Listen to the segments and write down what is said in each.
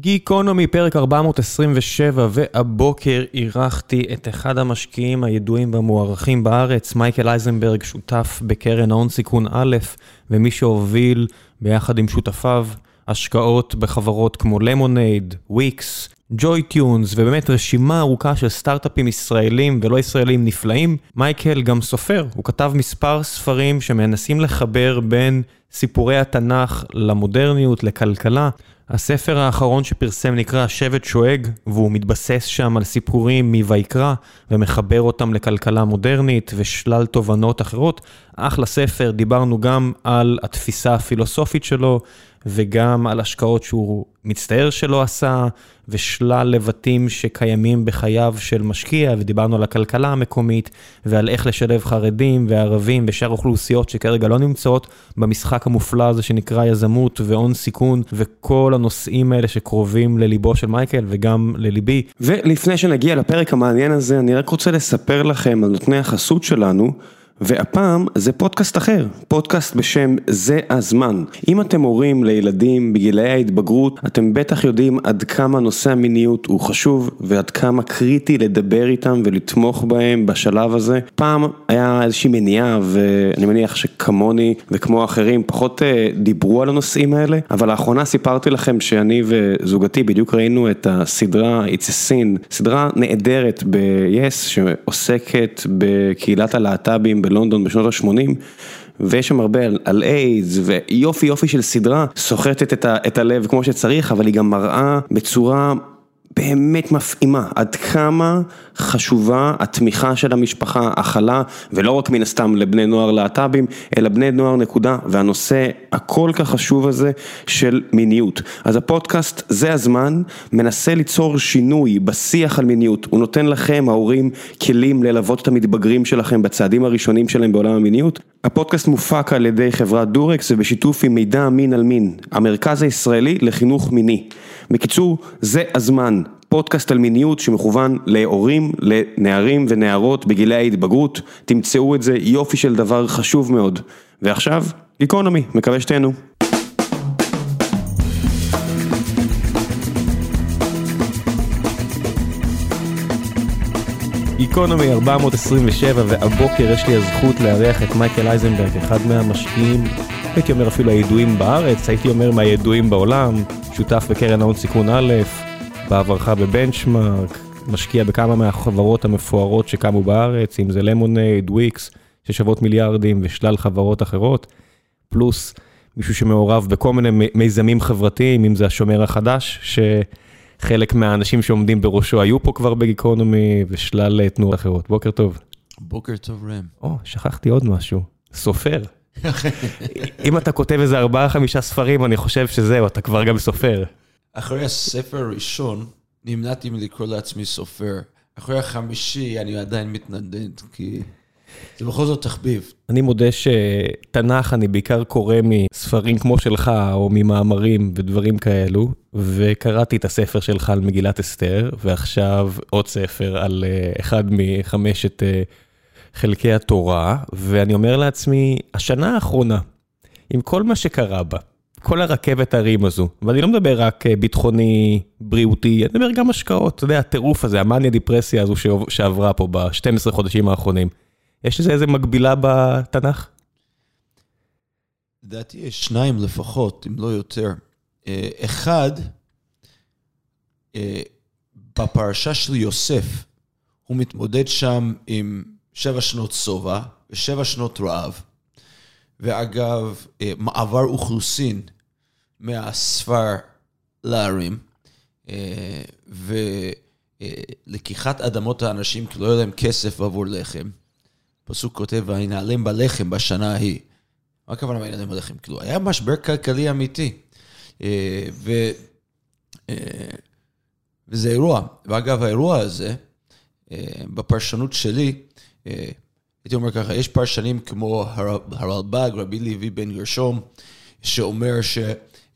גיקונומי, פרק 427, והבוקר אירחתי את אחד המשקיעים הידועים והמוערכים בארץ, מייקל אייזנברג, שותף בקרן ההון סיכון א', ומי שהוביל ביחד עם שותפיו השקעות בחברות כמו Lemonade, Wix, JoyTunes, ובאמת רשימה ארוכה של סטארט-אפים ישראלים ולא ישראלים נפלאים. מייקל גם סופר, הוא כתב מספר ספרים שמנסים לחבר בין סיפורי התנ"ך למודרניות, לכלכלה. הספר האחרון שפרסם נקרא שבט שואג, והוא מתבסס שם על סיפורים מויקרא, ומחבר אותם לכלכלה מודרנית ושלל תובנות אחרות. אחלה ספר, דיברנו גם על התפיסה הפילוסופית שלו, וגם על השקעות שהוא מצטער שלא עשה, ושלל לבטים שקיימים בחייו של משקיע, ודיברנו על הכלכלה המקומית, ועל איך לשלב חרדים וערבים ושאר אוכלוסיות שכרגע לא נמצאות במשחק המופלא הזה שנקרא יזמות והון סיכון, וכל הנושאים האלה שקרובים לליבו של מייקל וגם לליבי. ולפני שנגיע לפרק המעניין הזה, אני רק רוצה לספר לכם על נותני החסות שלנו. והפעם זה פודקאסט אחר, פודקאסט בשם זה הזמן. אם אתם הורים לילדים בגילאי ההתבגרות, אתם בטח יודעים עד כמה נושא המיניות הוא חשוב ועד כמה קריטי לדבר איתם ולתמוך בהם בשלב הזה. פעם היה איזושהי מניעה ואני מניח שכמוני וכמו אחרים פחות אה, דיברו על הנושאים האלה, אבל לאחרונה סיפרתי לכם שאני וזוגתי בדיוק ראינו את הסדרה It's a Sin, סדרה נהדרת ב-yes שעוסקת בקהילת הלהט"בים. בלונדון בשנות ה-80. ויש שם הרבה על, איידס ויופי יופי של סדרה, סוחטת את, ה, את הלב כמו שצריך, אבל היא גם מראה בצורה באמת מפעימה, עד כמה חשובה התמיכה של המשפחה, הכלה, ולא רק מן הסתם לבני נוער להט"בים, אלא בני נוער נקודה, והנושא הכל כך חשוב הזה של מיניות. אז הפודקאסט, זה הזמן, מנסה ליצור שינוי בשיח על מיניות, הוא נותן לכם, ההורים, כלים ללוות את המתבגרים שלכם בצעדים הראשונים שלהם בעולם המיניות. הפודקאסט מופק על ידי חברת דורקס ובשיתוף עם מידע מין על מין, המרכז הישראלי לחינוך מיני. בקיצור, זה הזמן, פודקאסט על מיניות שמכוון להורים, לנערים ונערות בגילי ההתבגרות, תמצאו את זה יופי של דבר חשוב מאוד. ועכשיו, גיקונומי, מקווה שתהנו. גיקונומי 427 והבוקר יש לי הזכות לארח את מייקל אייזנברג, אחד מהמשקיעים, הייתי אומר אפילו הידועים בארץ, הייתי אומר מהידועים בעולם, שותף בקרן ההון סיכון א', בעברך בבנצ'מארק, משקיע בכמה מהחברות המפוארות שקמו בארץ, אם זה למונייד, וויקס, ששוות מיליארדים ושלל חברות אחרות, פלוס מישהו שמעורב בכל מיני מיזמים חברתיים, אם זה השומר החדש, שחלק מהאנשים שעומדים בראשו היו פה כבר בגיקונומי ושלל תנועות אחרות. בוקר טוב. בוקר טוב ראם. או, שכחתי עוד משהו, סופר. אם אתה כותב איזה ארבעה חמישה ספרים, אני חושב שזהו, אתה כבר גם סופר. אחרי הספר הראשון, נמנעתי מלקרוא לעצמי סופר. אחרי החמישי, אני עדיין מתנדנד, כי זה בכל זאת תחביב. אני מודה שתנ"ך אני בעיקר קורא מספרים כמו שלך, או ממאמרים ודברים כאלו, וקראתי את הספר שלך על מגילת אסתר, ועכשיו עוד ספר על אה, אחד מחמשת אה, חלקי התורה, ואני אומר לעצמי, השנה האחרונה, עם כל מה שקרה בה, כל הרכבת הרים הזו, ואני לא מדבר רק אה, ביטחוני, בריאותי, אני מדבר גם השקעות, אתה יודע, הטירוף הזה, המאניה דיפרסיה הזו שעברה פה ב-12 חודשים האחרונים. יש לזה איזה מקבילה בתנ"ך? לדעתי יש שניים לפחות, אם לא יותר. אה, אחד, אה, בפרשה של יוסף, הוא מתמודד שם עם שבע שנות שובע ושבע שנות רעב. ואגב, מעבר אוכלוסין מהספר לערים, אה, ולקיחת אדמות האנשים כי לא היה להם כסף עבור לחם. פסוק כותב, וינעלם בלחם בשנה ההיא. מה הכוונה וינעלם בלחם? כאילו, היה משבר כלכלי אמיתי. אה, ו... אה, וזה אירוע. ואגב, האירוע הזה, בפרשנות שלי, הייתי אומר ככה, יש פרשנים כמו הרלב"ג, רבי לוי בן גרשום, שאומר ש...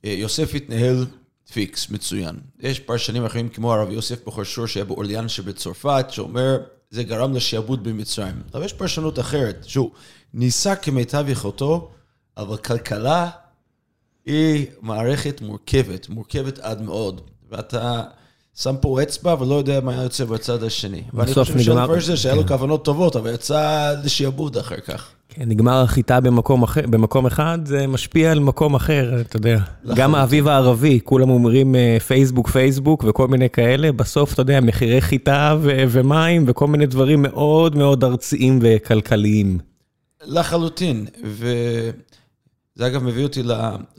יוסף התנהל פיקס, מצוין. יש פרשנים אחרים כמו הרב יוסף בחור שור שהיה באורליאן שבצרפת, שאומר, זה גרם לשעבוד במצרים. אבל יש פרשנות אחרת, שהוא ניסה כמיטב יכולתו, אבל כלכלה היא מערכת מורכבת, מורכבת עד מאוד. ואתה שם פה אצבע ולא יודע מה יוצא בצד השני. ואני חושב נגמר- שאלפרזר שהיה לו כן. כוונות טובות, אבל יצא לשיעבוד אחר כך. כן, נגמר החיטה במקום, אחר, במקום אחד, זה משפיע על מקום אחר, אתה יודע. גם האביב הערבי, כולם אומרים אה, פייסבוק, פייסבוק וכל מיני כאלה, בסוף, אתה יודע, מחירי חיטה ו- ומים וכל מיני דברים מאוד מאוד ארציים וכלכליים. לחלוטין, וזה אגב מביא אותי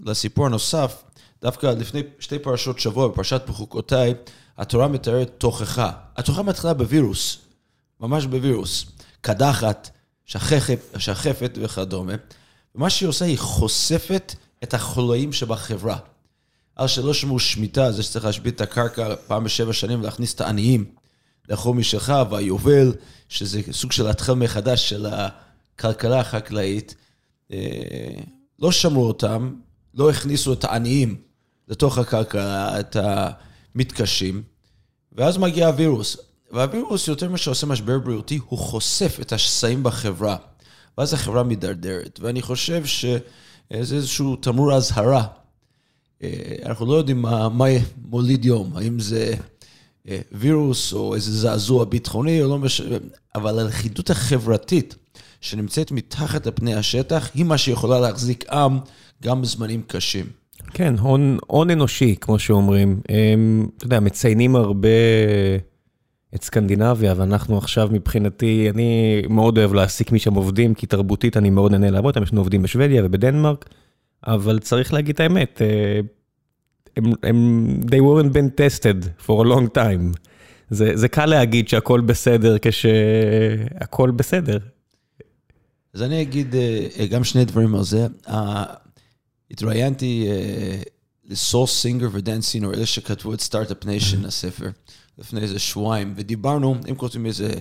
לסיפור הנוסף, דווקא לפני שתי פרשות שבוע, בפרשת בחוקותיי, התורה מתארת תוכחה. התוכחה מתחילה בווירוס, ממש בווירוס. קדחת, שחפת, שחפת וכדומה. ומה שהיא עושה, היא חושפת את החולאים שבחברה. על שלא שמעו שמיטה, זה שצריך להשבית את הקרקע פעם בשבע שנים ולהכניס את העניים לאכול משלך, והיובל, שזה סוג של התחל מחדש של הכלכלה החקלאית, אה, לא שמרו אותם, לא הכניסו את העניים לתוך הכלכלה, את המתקשים, ואז מגיע הווירוס. והווירוס, יותר ממה שעושה משבר בריאותי, הוא חושף את השסעים בחברה. ואז החברה מידרדרת. ואני חושב שזה איזשהו תמרור אזהרה. אה, אנחנו לא יודעים מה, מה מוליד יום, האם זה אה, וירוס או איזה זעזוע ביטחוני או לא משנה, אבל הלכידות החברתית שנמצאת מתחת לפני השטח, היא מה שיכולה להחזיק עם גם בזמנים קשים. כן, הון, הון אנושי, כמו שאומרים. הם, אתה יודע, מציינים הרבה את סקנדינביה, ואנחנו עכשיו מבחינתי, אני מאוד אוהב להעסיק משם עובדים, כי תרבותית אני מאוד נהנה לעבוד, איתם, יש לנו עובדים בשוודיה ובדנמרק, אבל צריך להגיד את האמת, אה, הם, הם, they weren't been tested for a long time. זה, זה קל להגיד שהכל בסדר כשהכל בסדר. אז אני אגיד אה, גם שני דברים על זה. אה, התראיינתי אה, לסול סינגר ודן סינור, אלה שכתבו את Start-Up Nation, הספר, לפני איזה שבועיים, ודיברנו, הם כותבים איזה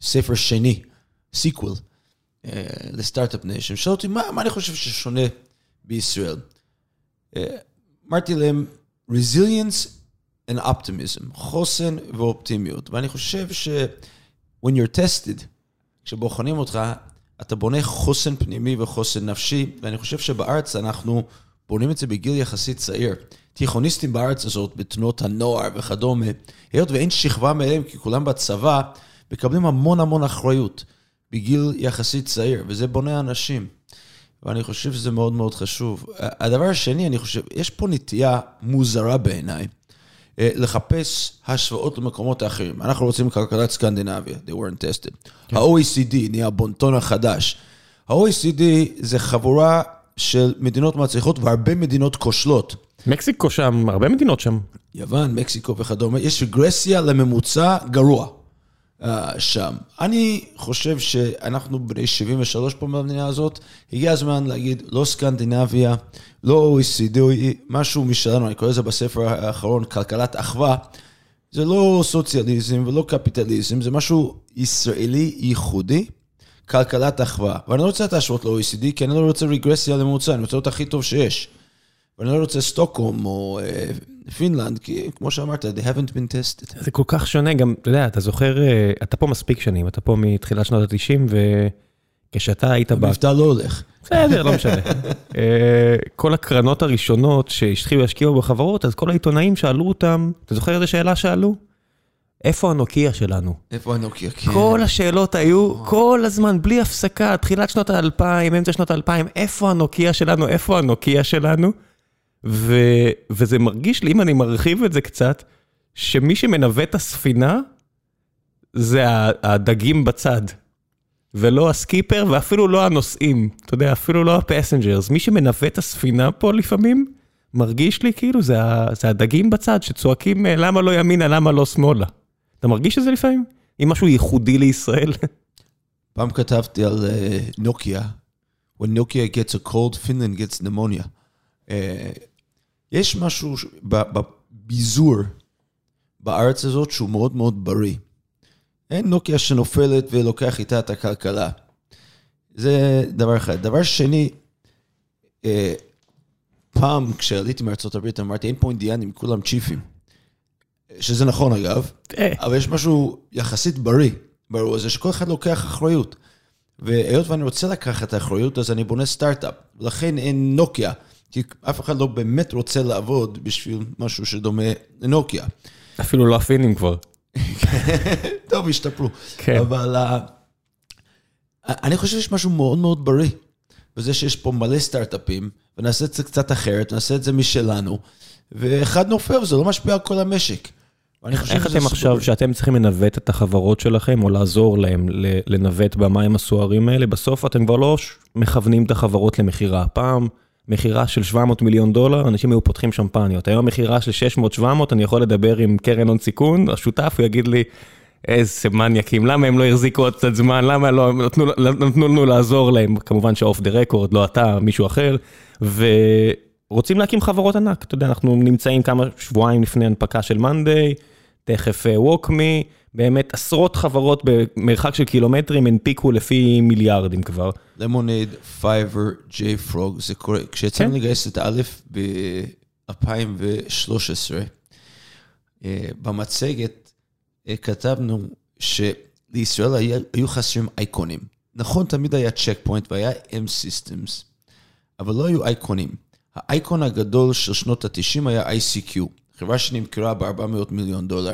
ספר שני, sequel, ל Start-Up Nation. שאלו אותי, מה, מה אני חושב ששונה בישראל? אה, אמרתי להם, resilience and optimism, חוסן ואופטימיות. ואני חושב ש- when you're tested, כשבוחנים אותך, אתה בונה חוסן פנימי וחוסן נפשי, ואני חושב שבארץ אנחנו בונים את זה בגיל יחסית צעיר. תיכוניסטים בארץ הזאת, בתנועות הנוער וכדומה, היות ואין שכבה מהם, כי כולם בצבא, מקבלים המון המון אחריות בגיל יחסית צעיר, וזה בונה אנשים. ואני חושב שזה מאוד מאוד חשוב. הדבר השני, אני חושב, יש פה נטייה מוזרה בעיניי, לחפש השוואות למקומות האחרים. אנחנו רוצים כלכלת סקנדינביה, they weren't tested. ה-OECD נהיה הבונטון החדש. ה-OECD זה חבורה של מדינות מצליחות והרבה מדינות כושלות. מקסיקו שם, הרבה מדינות שם. יוון, מקסיקו וכדומה, יש רגרסיה לממוצע גרוע uh, שם. אני חושב שאנחנו בני 73 פה במדינה הזאת, הגיע הזמן להגיד, לא סקנדינביה, לא OECD, משהו משלנו, אני קורא לזה בספר האחרון, כלכלת אחווה. זה לא סוציאליזם ולא קפיטליזם, זה משהו ישראלי ייחודי, כלכלת אחווה. ואני לא רוצה את ההשוואות ל-OECD, כי אני לא רוצה רגרסיה לממוצע, אני רוצה להיות הכי טוב שיש. ואני לא רוצה סטוקהום או אה, פינלנד, כי כמו שאמרת, they haven't been tested. זה כל כך שונה, גם, אתה יודע, אתה זוכר, אה, אתה פה מספיק שנים, אתה פה מתחילת שנות ה-90, וכשאתה היית ב... המבטא לא הולך. בסדר, לא משנה. אה, כל הקרנות הראשונות שהתחילו להשקיע בחברות, אז כל העיתונאים שאלו אותם, אתה זוכר איזה שאלה שאלו? איפה הנוקיה שלנו? איפה הנוקיה? כן. כל השאלות היו כל הזמן, בלי הפסקה, תחילת שנות האלפיים, אמצע שנות האלפיים, איפה הנוקיה שלנו, איפה הנוקיה שלנו? ו... וזה מרגיש לי, אם אני מרחיב את זה קצת, שמי שמנווט את הספינה זה הדגים בצד, ולא הסקיפר ואפילו לא הנוסעים, אתה יודע, אפילו לא ה passengers. מי שמנווט את הספינה פה לפעמים, מרגיש לי כאילו זה. זה הדגים בצד שצועקים אה, למה לא ימינה, למה לא שמאלה. אתה מרגיש את זה לפעמים? עם משהו ייחודי לישראל? פעם כתבתי על אה, נוקיה, when Nokia gets a cold, Finland gets pneumonia. אה, יש משהו בביזור בארץ הזאת שהוא מאוד מאוד בריא. אין נוקיה שנופלת ולוקח איתה את הכלכלה. זה דבר אחד. דבר שני, אה, פעם כשעליתי מארצות הברית אמרתי, אין פה אינדיאנים, כולם צ'יפים. שזה נכון אגב, אה, אבל יש משהו יחסית בריא, ברור, זה שכל אחד לוקח אחריות. והיות ואני רוצה לקחת אחריות, אז אני בונה סטארט-אפ. ולכן אין נוקיה, כי אף אחד לא באמת רוצה לעבוד בשביל משהו שדומה לנוקיה. אפילו לא הפינים כבר. טוב, השתפרו. כן. אבל uh, אני חושב שיש משהו מאוד מאוד בריא, בזה שיש פה מלא סטארט-אפים, ונעשה את זה קצת אחרת, נעשה את זה משלנו, ואחד נופל וזה לא משפיע על כל המשק. איך אתם עכשיו. שאתם צריכים לנווט את החברות שלכם, או לעזור להם לנווט במים הסוערים האלה, בסוף אתם כבר לא מכוונים את החברות למכירה. פעם, מכירה של 700 מיליון דולר, אנשים היו פותחים שמפניות. היום מכירה של 600-700, אני יכול לדבר עם קרן הון סיכון, השותף, הוא יגיד לי, איזה מניאקים, למה הם לא החזיקו עוד קצת זמן, למה לא נתנו, נתנו לנו לעזור להם, כמובן שאוף דה רקורד, לא אתה, מישהו אחר, ורוצים להקים חברות ענק, אתה יודע, אנחנו נמצאים כמה שבועיים לפני הנפקה של מאנדיי, תכף WalkMe, באמת עשרות חברות במרחק של קילומטרים הנפיקו לפי מיליארדים כבר. Lemonade, Fiverr, JFrog, זה קורה. כשיצאנו כן. לגייס את א' ב-2013, אה, במצגת אה, כתבנו שלישראל היה- היו חסרים אייקונים. נכון, תמיד היה צ'ק פוינט והיה M-Systems, אבל לא היו אייקונים. האייקון הגדול של שנות ה-90 היה ICQ, חברה שנמכרה ב-400 מיליון דולר.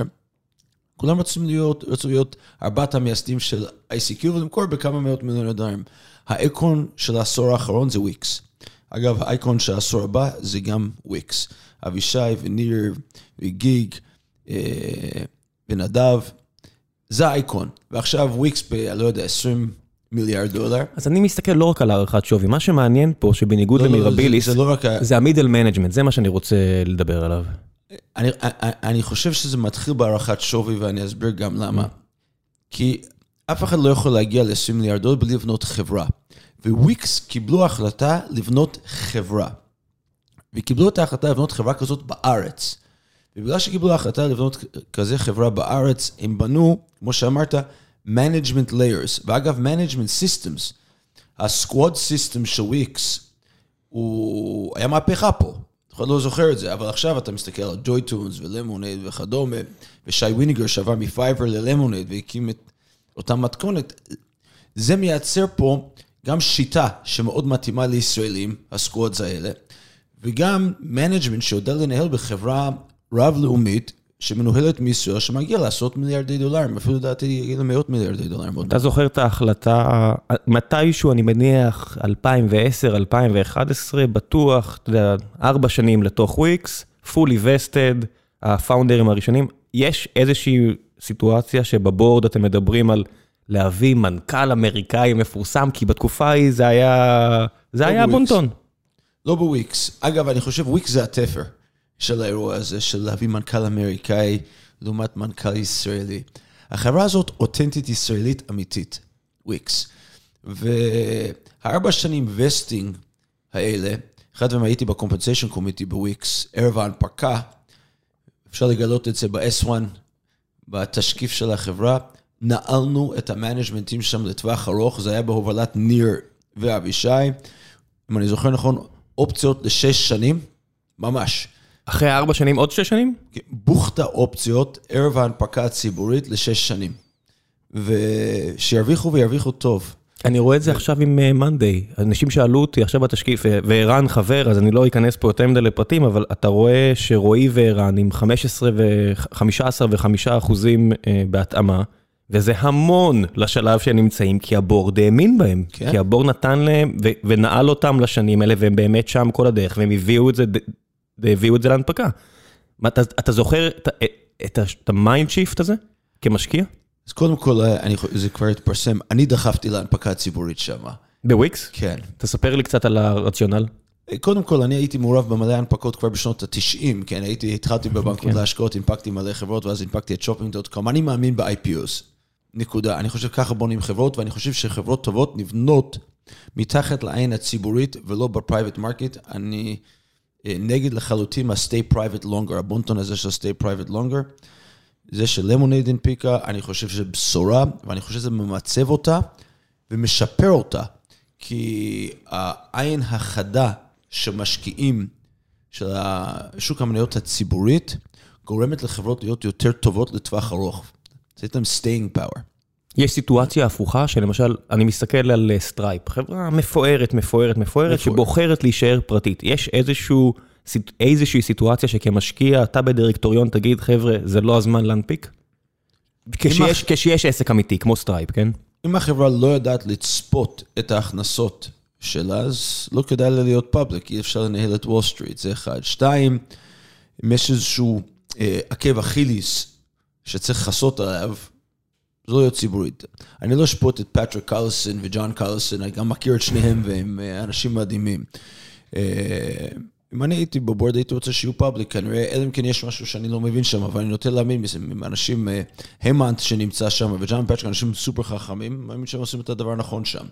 כולם רצו להיות, רצו להיות ארבעת המייסדים של ICQ ולמכור בכמה מאות מיליוני דולרים. האייקון של העשור האחרון זה וויקס. אגב, האייקון של העשור הבא זה גם וויקס. אבישי וניר וגיג אה, ונדב, זה האייקון. ועכשיו וויקס ב, לא יודע, 20 מיליארד דולר. אז אני מסתכל לא רק על הערכת שווי, מה שמעניין פה, שבניגוד לא, לא, למירביליס, זה, זה לא רק... זה ה middle management, זה מה שאני רוצה לדבר עליו. אני, אני, אני חושב שזה מתחיל בהערכת שווי, ואני אסביר גם למה. כי אף אחד לא יכול להגיע ל-20 מיליארד דולר בלי לבנות חברה. וויקס קיבלו החלטה לבנות חברה. וקיבלו את ההחלטה לבנות חברה כזאת בארץ. ובגלל שקיבלו החלטה לבנות כזה חברה בארץ, הם בנו, כמו שאמרת, management layers. ואגב, management systems, ה-squad system של וויקס, הוא היה מהפכה פה. אף אחד לא זוכר את זה, אבל עכשיו אתה מסתכל על ג'וי טונס ולמונייד וכדומה, ושי ויניגר שעבר מפייבר ללמונייד והקים את אותה מתכונת. זה מייצר פה גם שיטה שמאוד מתאימה לישראלים, ה squads האלה, וגם management שיודע לנהל בחברה רב-לאומית שמנוהלת מישראל, שמגיע לעשרות מיליארדי דולרים, אפילו לדעתי למאות מיליארדי דולרים. אתה זוכר את ההחלטה, מתישהו, אני מניח, 2010, 2011, בטוח, אתה יודע, ארבע שנים לתוך וויקס, fully vested, הפאונדרים הראשונים. יש איזושהי סיטואציה שבבורד אתם מדברים על להביא מנכ"ל אמריקאי מפורסם, כי בתקופה ההיא זה היה, זה לא היה. בונטון. לא בוויקס. אגב, אני חושב וויקס זה התפר של האירוע הזה, של להביא מנכ"ל אמריקאי לעומת מנכ"ל ישראלי. החברה הזאת אותנטית ישראלית אמיתית, וויקס. והארבע שנים vesting האלה, אחד מהם הייתי ב compensation committee בוויקס, ערב ההנפקה, אפשר לגלות את זה ב-S1, בתשקיף של החברה, נעלנו את המנג'מנטים שם לטווח ארוך, זה היה בהובלת ניר ואבישי. אם אני זוכר נכון, אופציות לשש שנים, ממש. אחרי ארבע שנים, עוד שש שנים? בוכטה אופציות, ערב ההנפקה הציבורית לשש שנים. ושירוויחו וירוויחו טוב. אני רואה את זה עכשיו עם מאנדיי. אנשים שאלו אותי עכשיו בתשקיף, אה, וערן חבר, אז אני לא אכנס פה יותר מדי לפרטים, אבל אתה רואה שרועי וערן עם 15 ו... 15 ו-5 אחוזים אה, בהתאמה, וזה המון לשלב שהם נמצאים, כי הבורד האמין בהם. כן. כי הבורד נתן להם ו- ונעל אותם לשנים האלה, והם באמת שם כל הדרך, והם הביאו את זה, והביאו את זה להנפקה. מה, אתה, אתה זוכר את, את, את ה mind shift הזה כמשקיע? אז קודם כל, אני, חו- זה כבר התפרסם, אני דחפתי להנפקה הציבורית שם. בוויקס? כן. תספר לי קצת על הרציונל. קודם כל, אני הייתי מעורב במלא הנפקות כבר בשנות ה-90, כן, הייתי, התחלתי בבנקאות כן. להשקעות, הנפקתי מלא חברות, ואז הנפקתי את שופינג.קום. אני מאמין ב-IPOs, נקודה. אני חושב ככה בונים חברות, ואני חושב שחברות טובות נבנות מתחת לעין הציבורית ולא ב private market. אני אה, נגד לחלוטין ה-stay private longer, הבונטון הזה של stay private longer. זה שלמונייד הנפיקה, אני חושב שזה בשורה, ואני חושב שזה ממצב אותה ומשפר אותה. כי העין החדה שמשקיעים של שוק המניות הציבורית, גורמת לחברות להיות יותר טובות לטווח ארוך. זה איתם staying power. יש סיטואציה הפוכה שלמשל, אני מסתכל על אה, סטרייפ, חברה מפוארת, מפוארת, מפוארת, שבוחרת להישאר פרטית. יש איזשהו, איזושהי סיטואציה שכמשקיע, אתה בדירקטוריון תגיד, חבר'ה, זה לא הזמן להנפיק? כשיש, הח... כשיש עסק אמיתי, כמו סטרייפ, כן? אם החברה לא יודעת לצפות את ההכנסות שלה, אז לא כדאי לה להיות public, אי אפשר לנהל את וול סטריט, זה אחד. שתיים, אם יש איזשהו אה, עקב אכיליס שצריך לכסות עליו, זה לא ציבורית. אני לא אשפוט את פטריק קוליסון וג'ון קוליסון, אני גם מכיר את שניהם והם אה, אנשים מדהימים. אה, אם אני הייתי ב board, הייתי רוצה שיהיו public, כנראה, אלא אם כן יש משהו שאני לא מבין שם, אבל אני נוטה להאמין בזה, אנשים, המנג'מנט שנמצא שם, וג'ון פטריק, אנשים סופר חכמים, מאמין שהם עושים את הדבר הנכון שם.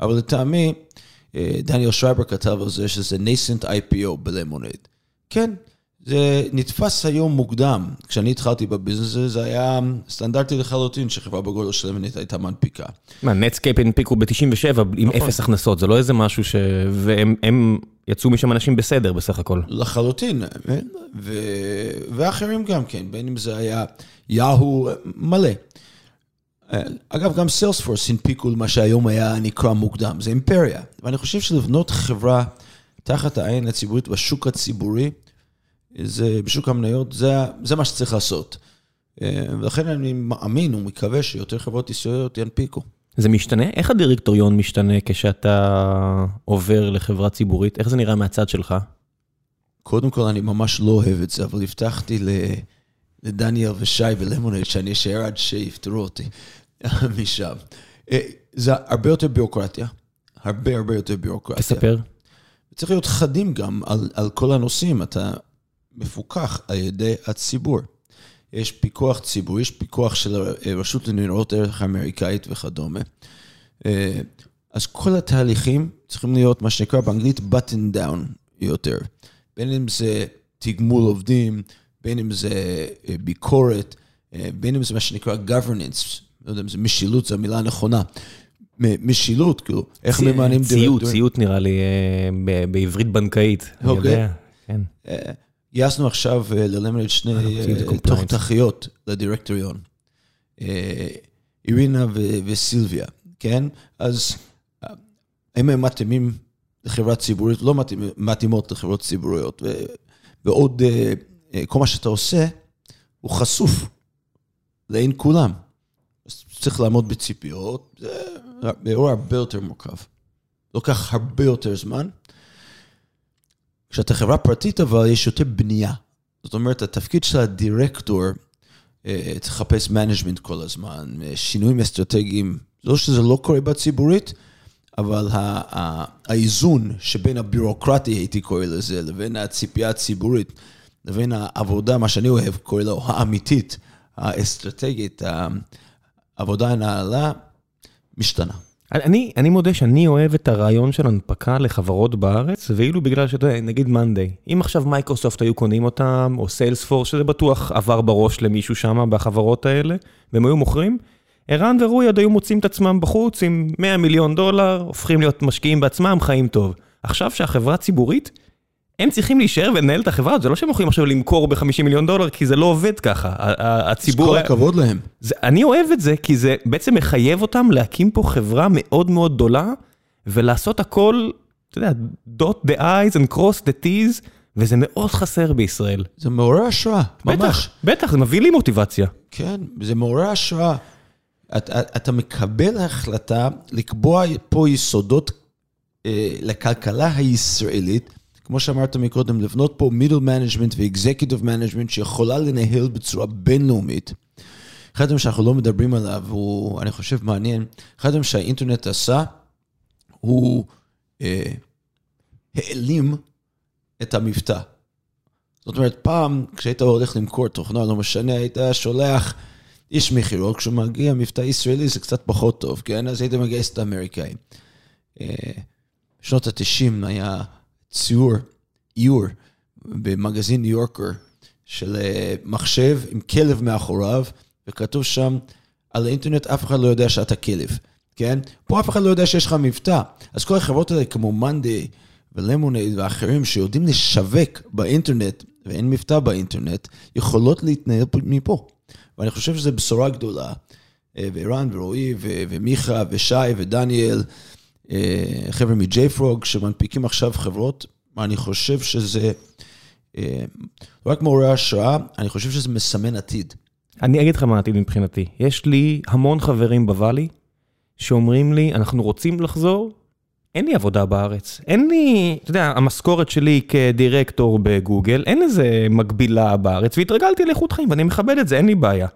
אבל לטעמי, דניאל שרייבר כתב על זה שזה nascent IPO בלמונייד. כן, זה נתפס היום מוקדם. כשאני התחלתי בביזנס הזה, זה היה סטנדרטי לחלוטין שחברה בגודל של למונייד הייתה מנפיקה. מה, נטסקייפ הנפיקו ב-97 עם נכון. אפס הכנסות, זה לא איזה משהו ש... והם יצאו משם אנשים בסדר בסך הכל. לחלוטין, ו... ואחרים גם כן, בין אם זה היה יהו מלא. אגב, גם סיילספורס הנפיקו למה שהיום היה נקרא מוקדם, זה אימפריה. ואני חושב שלבנות חברה תחת העין הציבורית בשוק הציבורי, זה, בשוק המניות, זה, זה מה שצריך לעשות. ולכן אני מאמין ומקווה שיותר חברות ישראליות ינפיקו. זה משתנה? איך הדירקטוריון משתנה כשאתה עובר לחברה ציבורית? איך זה נראה מהצד שלך? קודם כל, אני ממש לא אוהב את זה, אבל הבטחתי לדניאל ושי ולמונייד שאני אשאר עד שיפטרו אותי משם. אה, זה הרבה יותר ביורוקרטיה, הרבה הרבה יותר ביורוקרטיה. תספר. צריך להיות חדים גם על, על כל הנושאים, אתה מפוקח על ידי הציבור. יש פיקוח ציבורי, יש פיקוח של הרשות לניירות ערך האמריקאית וכדומה. אה, אז כל התהליכים צריכים להיות מה שנקרא באנגלית button down יותר. בין אם זה תגמול עובדים, בין אם זה אה, ביקורת, אה, בין אם זה מה שנקרא governance, לא יודע אם זה משילות, זו המילה הנכונה. משילות, כאילו, איך ממנים דירקטורים. ציות, ציות נראה לי בעברית בנקאית. אוקיי. כן. גייסנו עכשיו ללמד שני תוכניות לדירקטוריון. אירינה וסילביה, כן? אז האם הם מתאימים לחברה ציבורית? לא מתאימות לחברות ציבוריות. ועוד אה, כל מה שאתה עושה, הוא חשוף לעין כולם. אז צריך לעמוד בציפיות, זה אירוע הרבה יותר מורכב. לוקח הרבה יותר זמן. כשאתה חברה פרטית, אבל יש יותר בנייה. זאת אומרת, התפקיד של הדירקטור, אה, לחפש management כל הזמן, אה, שינויים אסטרטגיים, לא שזה לא קורה בציבורית, אבל האיזון שבין הבירוקרטי, הייתי קורא לזה, לבין הציפייה הציבורית, לבין העבודה, מה שאני אוהב, קורא לו האמיתית, האסטרטגית, העבודה הנעלה, משתנה. אני, אני מודה שאני אוהב את הרעיון של הנפקה לחברות בארץ, ואילו בגלל שאתה יודע, נגיד מאנדיי, אם עכשיו מייקרוסופט היו קונים אותם, או סיילספורס, שזה בטוח עבר בראש למישהו שם בחברות האלה, והם היו מוכרים, ערן ורוי עוד היו מוצאים את עצמם בחוץ עם 100 מיליון דולר, הופכים להיות משקיעים בעצמם, חיים טוב. עכשיו שהחברה ציבורית, הם צריכים להישאר ולנהל את החברה, זה לא שהם יכולים עכשיו למכור ב-50 מיליון דולר, כי זה לא עובד ככה. הציבור... אז כל הכבוד להם. זה, אני אוהב את זה, כי זה בעצם מחייב אותם להקים פה חברה מאוד מאוד גדולה, ולעשות הכל, אתה יודע, dot the eyes and cross the t's, וזה מאוד חסר בישראל. זה מעורר השראה, ממש. בטח, בטח, זה מביא לי מוטיבציה. כן, זה מעורר השראה. אתה, אתה מקבל החלטה לקבוע פה יסודות אה, לכלכלה הישראלית, כמו שאמרת מקודם, לבנות פה middle management ו executive management שיכולה לנהל בצורה בינלאומית. אחד הדברים שאנחנו לא מדברים עליו, הוא, אני חושב, מעניין, אחד הדברים שהאינטרנט עשה, הוא אה, העלים את המבטא. זאת אומרת, פעם, כשהיית הולך למכור תוכנה, לא משנה, היית שולח איש מכירות, כשהוא מגיע מבטא ישראלי זה קצת פחות טוב, כן? אז היית מגייס את האמריקאים. בשנות ה-90 היה ציור, איור, במגזין ניו יורקר, של אה, מחשב עם כלב מאחוריו, וכתוב שם, על האינטרנט אף אחד לא יודע שאתה כלב, כן? פה אף אחד לא יודע שיש לך מבטא. אז כל החברות האלה, כמו מאנדי ולמונייד ואחרים, שיודעים לשווק באינטרנט, ואין מבטא באינטרנט, יכולות להתנהל מפה. ואני חושב שזו בשורה גדולה. אה, וערן ורועי ומיכה ושי ודניאל, חבר'ה מג'ייפרוג, שמנפיקים עכשיו חברות, אני חושב שזה אה, לא רק מעורר השראה, אני חושב שזה מסמן עתיד. אני אגיד לך מה העתיד מבחינתי. יש לי המון חברים בוואלי שאומרים לי, אנחנו רוצים לחזור, אין לי עבודה בארץ. אין לי, אתה יודע, המשכורת שלי כדירקטור בגוגל, אין לזה מקבילה בארץ, והתרגלתי לאיכות חיים, ואני מכבד את זה, אין לי בעיה.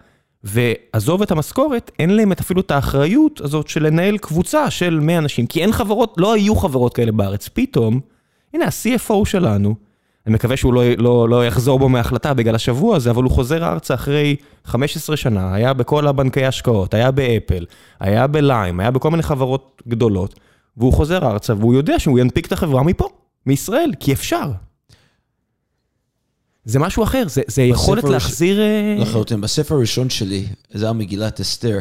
ועזוב את המשכורת, אין להם את אפילו את האחריות הזאת של לנהל קבוצה של 100 אנשים, כי אין חברות, לא היו חברות כאלה בארץ. פתאום, הנה ה-CFO שלנו, אני מקווה שהוא לא, לא, לא יחזור בו מההחלטה בגלל השבוע הזה, אבל הוא חוזר ארצה אחרי 15 שנה, היה בכל הבנקי השקעות, היה באפל, היה בליים, היה בכל מיני חברות גדולות, והוא חוזר ארצה, והוא יודע שהוא ינפיק את החברה מפה, מישראל, כי אפשר. זה משהו אחר, זה, זה יכולת להחזיר... אה, לחלוטין. בספר הראשון שלי, זה היה מגילת אסתר,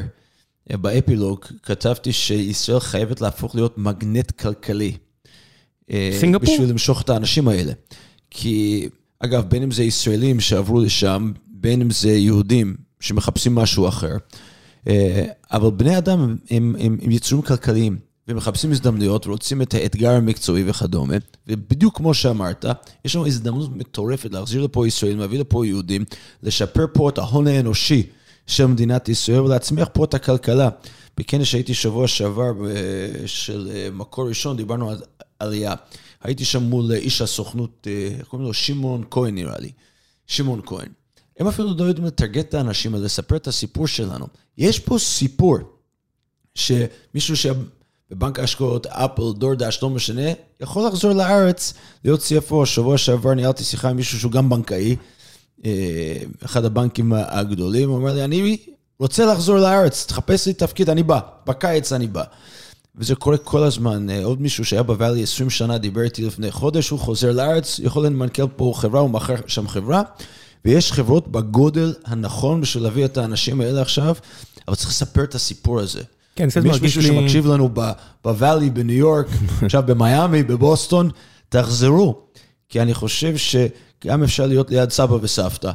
אה, באפילוג, כתבתי שישראל חייבת להפוך להיות מגנט כלכלי. אה, סינגפור? בשביל למשוך את האנשים האלה. כי, אגב, בין אם זה ישראלים שעברו לשם, בין אם זה יהודים שמחפשים משהו אחר, אבל בני אדם הם, הם, הם, הם יצורים כלכליים. ומחפשים הזדמנויות, רוצים את האתגר המקצועי וכדומה, ובדיוק כמו שאמרת, יש לנו הזדמנות מטורפת להחזיר לפה ישראלים, להביא לפה יהודים, לשפר פה את ההון האנושי של מדינת ישראל ולהצמיח פה את הכלכלה. בכנס שהייתי שבוע שעבר אה, של אה, מקור ראשון, דיברנו על עלייה. הייתי שם מול איש הסוכנות, אה, איך קוראים לו? שמעון כהן נראה לי. שמעון כהן. הם אפילו לא יודעים לטרגט את האנשים האלה, לספר את הסיפור שלנו. יש פה סיפור שמישהו. בבנק ההשקעות, אפל, דורדש, לא משנה, יכול לחזור לארץ, להיות CFO. שבוע שעבר ניהלתי שיחה עם מישהו שהוא גם בנקאי, אה, אחד הבנקים הגדולים, הוא אומר לי, אני רוצה לחזור לארץ, תחפש לי תפקיד, אני בא, בקיץ אני בא. וזה קורה כל הזמן. אה, עוד מישהו שהיה בוואלי 20 שנה, דיבר איתי לפני חודש, הוא חוזר לארץ, יכול למנכ"ל פה חברה, הוא מכר שם חברה, ויש חברות בגודל הנכון בשביל להביא את האנשים האלה עכשיו, אבל צריך לספר את הסיפור הזה. כן, קצת מרגיש מישהו לי- שמקשיב לנו בוואלי, בניו יורק, עכשיו במיאמי, בבוסטון, תחזרו. כי אני חושב שגם אפשר להיות ליד סבא וסבתא,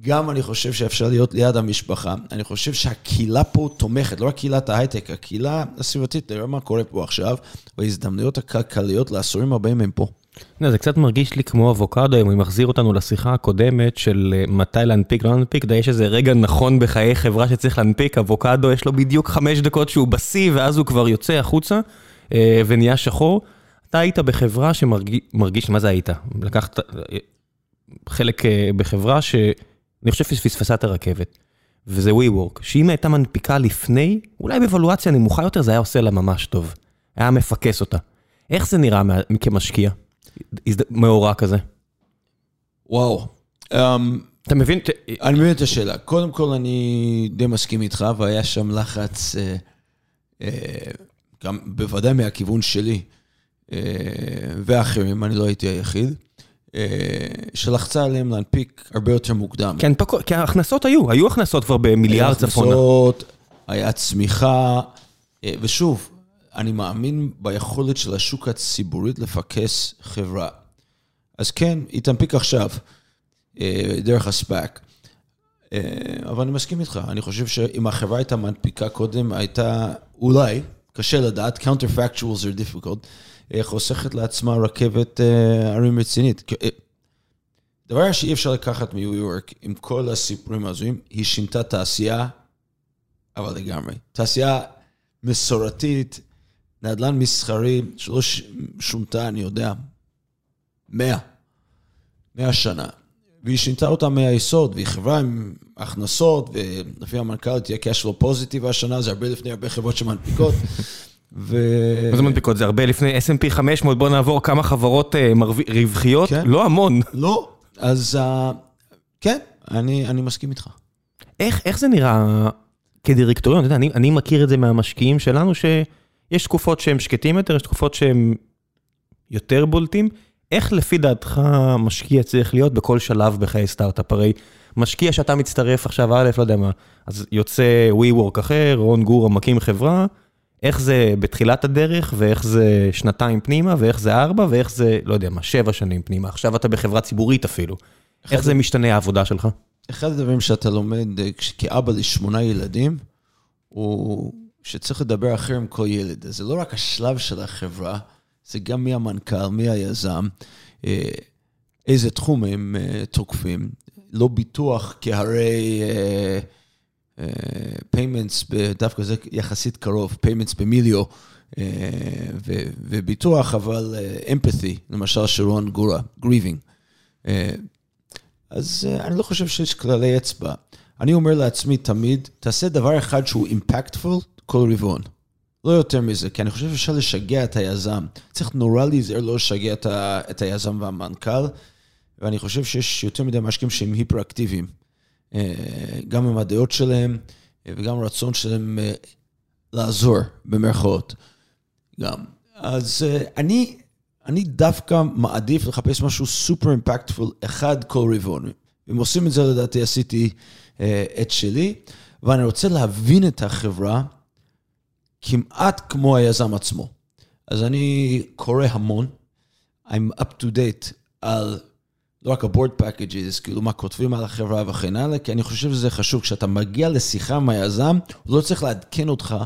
גם אני חושב שאפשר להיות ליד המשפחה. אני חושב שהקהילה פה תומכת, לא רק קהילת ההייטק, הקהילה הסביבתית, תראה מה קורה פה עכשיו, וההזדמנויות הכלכליות לעשורים הבאים הם פה. זה קצת מרגיש לי כמו אבוקדו, אם הוא מחזיר אותנו לשיחה הקודמת של אה, מתי להנפיק, לא להנפיק, יש איזה רגע נכון בחיי חברה שצריך להנפיק, אבוקדו יש לו בדיוק חמש דקות שהוא בשיא, ואז הוא כבר יוצא החוצה אה, ונהיה שחור. אתה היית בחברה שמרגיש, מה זה היית? לקחת אה, חלק בחברה שאני חושב שפספסה את הרכבת, וזה WeWork, שאם הייתה מנפיקה לפני, אולי באבלואציה נמוכה יותר זה היה עושה לה ממש טוב. היה מפקס אותה. איך זה נראה כמשקיע? מאורע כזה. וואו. Um, אתה מבין? אני מבין את השאלה. קודם כל, אני די מסכים איתך, והיה שם לחץ, אה, אה, גם בוודאי מהכיוון שלי, אה, ואחרים, אני לא הייתי היחיד, שלחצה עליהם להנפיק הרבה יותר מוקדם. כי הנפקות- כי ההכנסות היו, היו הכנסות כבר במיליארד צפונה. הכנסות, היה צמיחה, ושוב, אני מאמין ביכולת של השוק הציבורית לפקס חברה. אז כן, היא תנפיק עכשיו, אה, דרך הספאק. אה, אבל אני מסכים איתך, אני חושב שאם החברה הייתה מנפיקה קודם, הייתה אולי, קשה לדעת, counterfactuals are difficult, חוסכת לעצמה רכבת אה, ערים רצינית. דבר שאי אפשר לקחת מניו יורק, עם כל הסיפורים ההזויים, היא שינתה תעשייה, אבל לגמרי. תעשייה מסורתית, נדל"ן מסחרי, שלא ש- שונתה, אני יודע, מאה. מאה שנה. והיא שינתה אותה מהיסוד, והיא חברה עם הכנסות, ולפי המנכ"ל תהיה קשלו פוזיטיב השנה, זה הרבה לפני הרבה חברות שמנפיקות. ו... מה זה מנפיקות? זה הרבה לפני S&P 500, בוא נעבור כמה חברות אה, רווחיות, כן. לא המון. לא. אז uh, כן, אני, אני מסכים איתך. איך, איך זה נראה כדירקטוריון? אתה יודע, אני, אני מכיר את זה מהמשקיעים שלנו, שיש תקופות שהם שקטים יותר, יש תקופות שהם יותר בולטים. איך לפי דעתך משקיע צריך להיות בכל שלב בחיי סטארט-אפ? הרי משקיע שאתה מצטרף עכשיו, א', לא יודע מה, אז יוצא WeWork אחר, רון גור מקים חברה, איך זה בתחילת הדרך, ואיך זה שנתיים פנימה, ואיך זה ארבע, ואיך זה, לא יודע מה, שבע שנים פנימה. עכשיו אתה בחברה ציבורית אפילו. איך זה משתנה העבודה שלך? אחד הדברים שאתה לומד, אה, כאבא לשמונה ילדים, הוא שצריך לדבר אחר עם כל ילד. אז זה לא רק השלב של החברה, זה גם מי המנכ"ל, מי היזם, אה, איזה תחום הם אה, תוקפים. לא ביטוח, כי הרי uh, payments, דווקא זה יחסית קרוב, payments במיליו, וביטוח, אבל empathy, למשל שרון גורה, grieving. אז אני לא חושב שיש כללי אצבע. אני אומר לעצמי תמיד, תעשה דבר אחד שהוא impactful כל רבעון. לא יותר מזה, כי אני חושב שאפשר לשגע את היזם. צריך נורא להיזהר לא לשגע את, ה, את היזם והמנכ"ל, ואני חושב שיש יותר מדי משקיעים שהם היפראקטיביים. אה, גם עם הדעות שלהם אה, וגם רצון שלהם אה, לעזור, במרכאות. גם. אז אני, אני דווקא מעדיף לחפש משהו סופר אימפקטפול, אחד כל רבעון. אם עושים את זה, לדעתי, עשיתי את שלי, ואני רוצה להבין את החברה כמעט כמו היזם עצמו. אז אני קורא המון, I'm up to date על לא רק ה-board packages, כאילו מה כותבים על החברה וכן הלאה, כי אני חושב שזה חשוב. כשאתה מגיע לשיחה עם היזם, הוא לא צריך לעדכן אותך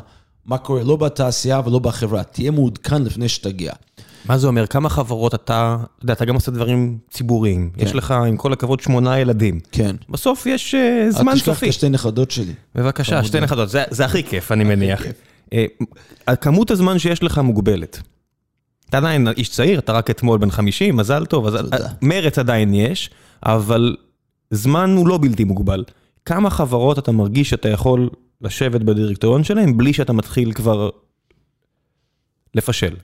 מה קורה, לא בתעשייה ולא בחברה. תהיה מעודכן לפני שתגיע. מה זה אומר? כמה חברות אתה, אתה יודע, אתה גם עושה דברים ציבוריים. כן. יש לך, עם כל הכבוד, שמונה ילדים. כן. בסוף יש uh, זמן סופי. אל תשכח את השתי נכדות שלי. בבקשה, שתי נכדות, זה, זה הכי כיף, אני מניח. Uh, כמות הזמן שיש לך מוגבלת. אתה עדיין איש צעיר, אתה רק אתמול בן 50, מזל טוב, אז מרץ עדיין יש, אבל זמן הוא לא בלתי מוגבל. כמה חברות אתה מרגיש שאתה יכול לשבת בדירקטוריון שלהם בלי שאתה מתחיל כבר לפשל?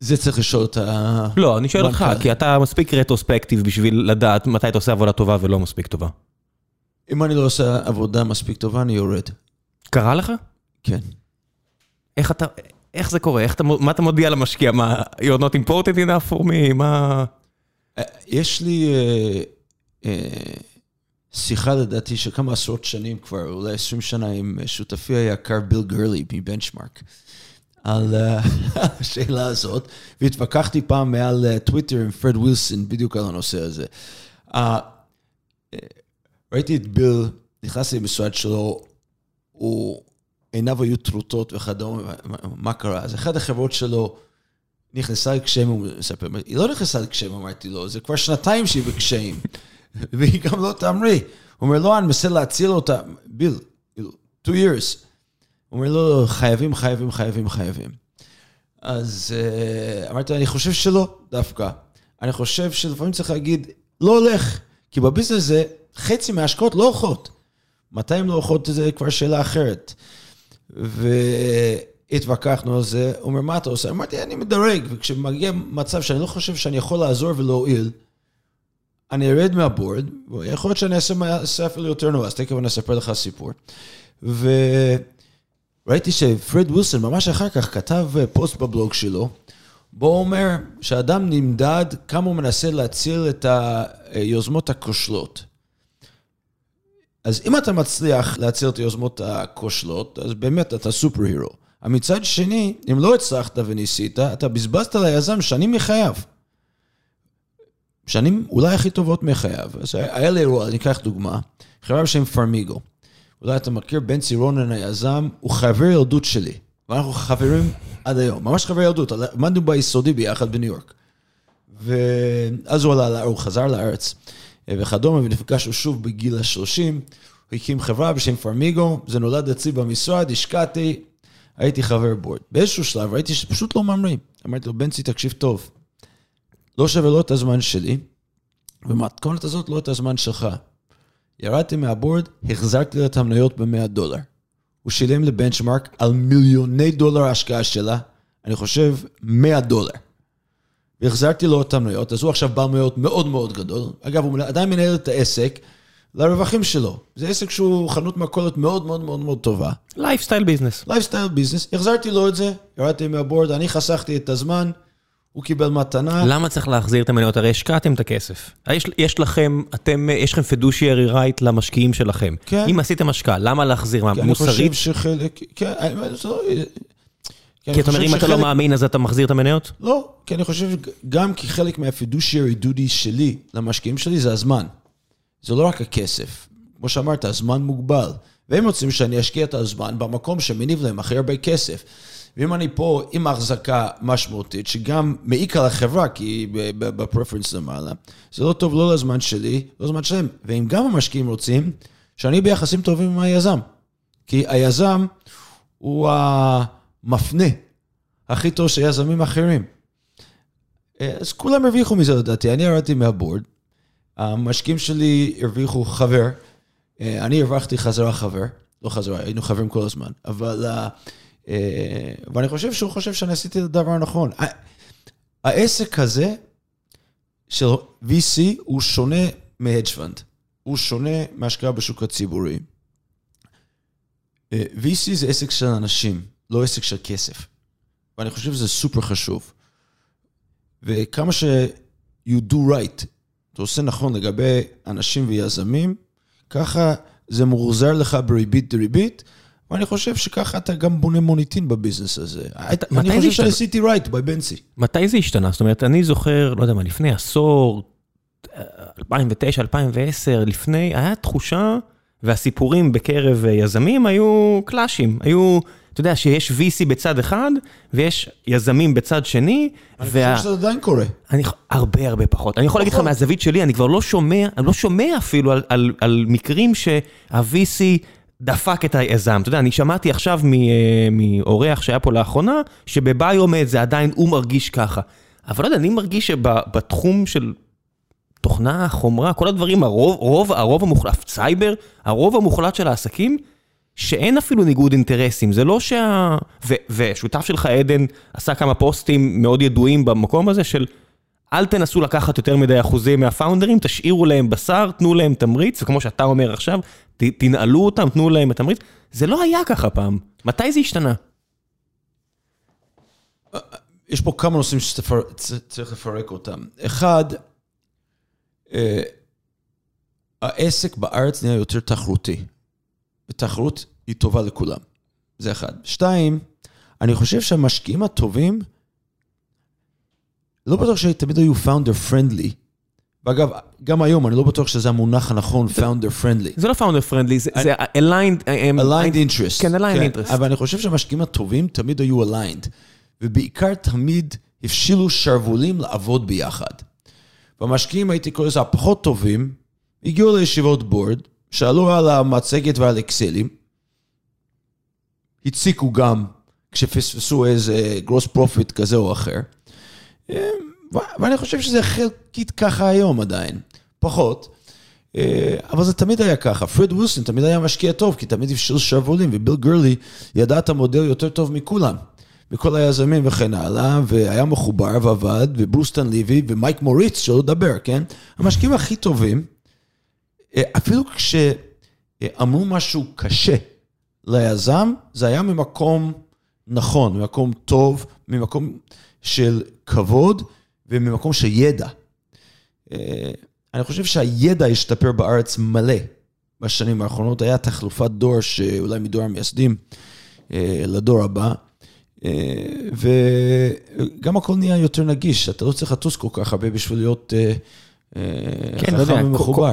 זה צריך לשאול את ה... לא, אני שואל אותך, כי אתה מספיק רטרוספקטיב בשביל לדעת מתי אתה עושה עבודה טובה ולא מספיק טובה. אם אני לא עושה עבודה מספיק טובה, אני יורד. קרה לך? כן. איך אתה, איך זה קורה? איך אתה, מה אתה מודיע למשקיע? מה, you're not important enough for me? מה... אה, יש לי אה, אה, שיחה לדעתי של כמה עשרות שנים כבר, אולי עשרים שנה, עם שותפי היקר ביל גרלי מבנצ'מארק, על השאלה הזאת, והתווכחתי פעם מעל טוויטר עם פרד ווילסון בדיוק על הנושא הזה. ראיתי את ביל, נכנסתי למשרד שלו, הוא... עיניו היו טרוטות וכדומה, מה קרה? אז אחת החברות שלו נכנסה לקשיים, הוא מספר, היא לא נכנסה לקשיים, אמרתי לו, זה כבר שנתיים שהיא בקשיים, והיא גם לא תאמרי. הוא אומר, לא, אני מנסה להציל אותה, ביל, two years. הוא אומר, לא, לא, חייבים, חייבים, חייבים, חייבים. אז uh, אמרתי, אני חושב שלא, דווקא. אני חושב שלפעמים צריך להגיד, לא הולך, כי בביזנס הזה, חצי מההשקעות לא הולכות. מתי הן לא הולכות, זה כבר שאלה אחרת. והתווכחנו על זה, הוא אומר, מה אתה עושה? אמרתי, אני מדרג, וכשמגיע מצב שאני לא חושב שאני יכול לעזור ולהועיל, אני ארד מהבורד, ויכול להיות שאני אעשה אפילו יותר נורא, אז תכף אני אספר לך סיפור. וראיתי שפרד ווילסון ממש אחר כך כתב פוסט בבלוג שלו, בו הוא אומר שאדם נמדד כמה הוא מנסה להציל את היוזמות הכושלות. אז אם אתה מצליח להציל את היוזמות הכושלות, אז באמת אתה סופר הירו. מצד שני, אם לא הצלחת וניסית, אתה בזבזת ליזם שנים מחייו. שנים אולי הכי טובות מחייו. אז היה לי אירוע, אני אקח דוגמה, חברה בשם פרמיגו. אולי אתה מכיר, בנצי רונן היזם, הוא חבר ילדות שלי. ואנחנו חברים עד היום, ממש חבר ילדות, עמדנו ביסודי ביחד בניו יורק. ואז הוא עלה, הוא חזר לארץ. אה, וכדומה, ונפגשנו שוב בגיל ה-30. הוא הקים חברה בשם פרמיגו, זה נולד אצלי במשרד, השקעתי, הייתי חבר בורד. באיזשהו שלב ראיתי שפשוט לא ממרים. אמרתי לו, בנצי, תקשיב טוב, לא שווה לא את הזמן שלי, ומתכונת הזאת לא את הזמן שלך. ירדתי מהבורד, החזרתי לו את המניות ב-100 דולר. הוא שילם לבנצ'מארק על מיליוני דולר ההשקעה שלה, אני חושב 100 דולר. והחזרתי לו את המניות, אז הוא עכשיו בעל מניות מאוד מאוד גדול. אגב, הוא עדיין מנהל את העסק לרווחים שלו. זה עסק שהוא חנות מכולת מאוד מאוד מאוד מאוד טובה. lifestyle business. lifestyle business. החזרתי לו את זה, ירדתי מה board, אני חסכתי את הזמן, הוא קיבל מתנה. למה צריך להחזיר את המניות? הרי השקעתם את הכסף. יש, יש לכם, אתם, יש לכם fiduciary right למשקיעים שלכם. כן. אם עשיתם השקעה, למה להחזיר? מה, מוסרית? אני חושב שחלק, כן, כי אתה אומר, אם אתה לא מאמין, אז אתה מחזיר את המניות? לא, כי אני חושב, גם כחלק מהפידושיירי דודי שלי למשקיעים שלי, זה הזמן. זה לא רק הכסף. כמו שאמרת, הזמן מוגבל. והם רוצים שאני אשקיע את הזמן במקום שמניב להם הכי הרבה כסף. ואם אני פה עם החזקה משמעותית, שגם מעיק על החברה, כי בפרפרנס למעלה, זה לא טוב לא לזמן שלי, לא לזמן שלהם. ואם גם המשקיעים רוצים, שאני ביחסים טובים עם היזם. כי היזם הוא המפנה הכי טוב של יזמים אחרים. אז כולם הרוויחו מזה לדעתי, אני ירדתי מהבורד, המשקיעים שלי הרוויחו חבר, אני הרווחתי חזרה חבר, לא חזרה, היינו חברים כל הזמן, אבל... אה, ואני חושב שהוא חושב שאני עשיתי את הדבר הנכון. העסק הזה של VC הוא שונה fund, הוא שונה מהשקעה בשוק הציבורי. אה, VC זה עסק של אנשים, לא עסק של כסף. ואני חושב שזה סופר חשוב. וכמה ש- you do right, אתה עושה נכון לגבי אנשים ויזמים, ככה זה מוחזר לך בריבית דריבית, ואני חושב שככה אתה גם בונה מוניטין בביזנס הזה. אני חושב שעשיתי right by בנצי. מתי זה השתנה? זאת אומרת, אני זוכר, לא יודע מה, לפני עשור, 2009, 2010, לפני, היה תחושה, והסיפורים בקרב יזמים היו קלאשים, היו... אתה יודע שיש VC בצד אחד, ויש יזמים בצד שני. אני וה... חושב שזה עדיין קורה. אני, הרבה הרבה פחות. אני יכול להגיד לך מהזווית שלי, אני כבר לא שומע, אני לא שומע אפילו על, על, על מקרים שה-VC דפק את היזם. אתה יודע, אני שמעתי עכשיו מאורח שהיה פה לאחרונה, שבביומד זה עדיין, הוא מרגיש ככה. אבל לא יודע, אני מרגיש שבתחום של תוכנה, חומרה, כל הדברים, הרוב, הרוב, הרוב המוחלט, סייבר, הרוב המוחלט של העסקים, שאין אפילו ניגוד אינטרסים, זה לא שה... ו, ושותף שלך עדן עשה כמה פוסטים מאוד ידועים במקום הזה של אל תנסו לקחת יותר מדי אחוזים מהפאונדרים, תשאירו להם בשר, תנו להם תמריץ, וכמו שאתה אומר עכשיו, ת, תנעלו אותם, תנו להם את התמריץ. זה לא היה ככה פעם. מתי זה השתנה? יש פה כמה נושאים שצריך לפרק אותם. אחד, אה, העסק בארץ נהיה יותר תחרותי. ותחרות היא טובה לכולם. זה אחד. שתיים, אני חושב שהמשקיעים הטובים, לא בטוח שתמיד היו פאונדר פרנדלי. ואגב, גם היום אני לא בטוח שזה המונח הנכון, פאונדר פרנדלי. זה לא founder friendly, זה aligned... aligned interest. כן, aligned interest. אבל אני חושב שהמשקיעים הטובים תמיד היו aligned. ובעיקר תמיד הפשילו שרוולים לעבוד ביחד. והמשקיעים, הייתי קורא לזה הפחות טובים, הגיעו לישיבות בורד, שאלו על המצגת ועל אקסלים, הציקו גם כשפספסו איזה gross profit כזה או אחר, ואני חושב שזה חלקית ככה היום עדיין, פחות. אבל זה תמיד היה ככה. פרד ווילסון תמיד היה משקיע טוב, כי תמיד אפשר שרוולים, וביל גרלי ידע את המודל יותר טוב מכולם. וכל היזמים וכן הלאה, והיה מחובר ועבד, וברוסטן ליבי, ומייק מוריץ, שלא לדבר, כן? המשקיעים הכי טובים, אפילו כשאמרו משהו קשה ליזם, זה היה ממקום נכון, ממקום טוב, ממקום של כבוד וממקום של ידע. אני חושב שהידע השתפר בארץ מלא בשנים האחרונות. היה תחלופת דור, שאולי מדור המייסדים לדור הבא. וגם הכל נהיה יותר נגיש, אתה לא צריך לטוס כל כך הרבה בשביל להיות כן, לא יודע,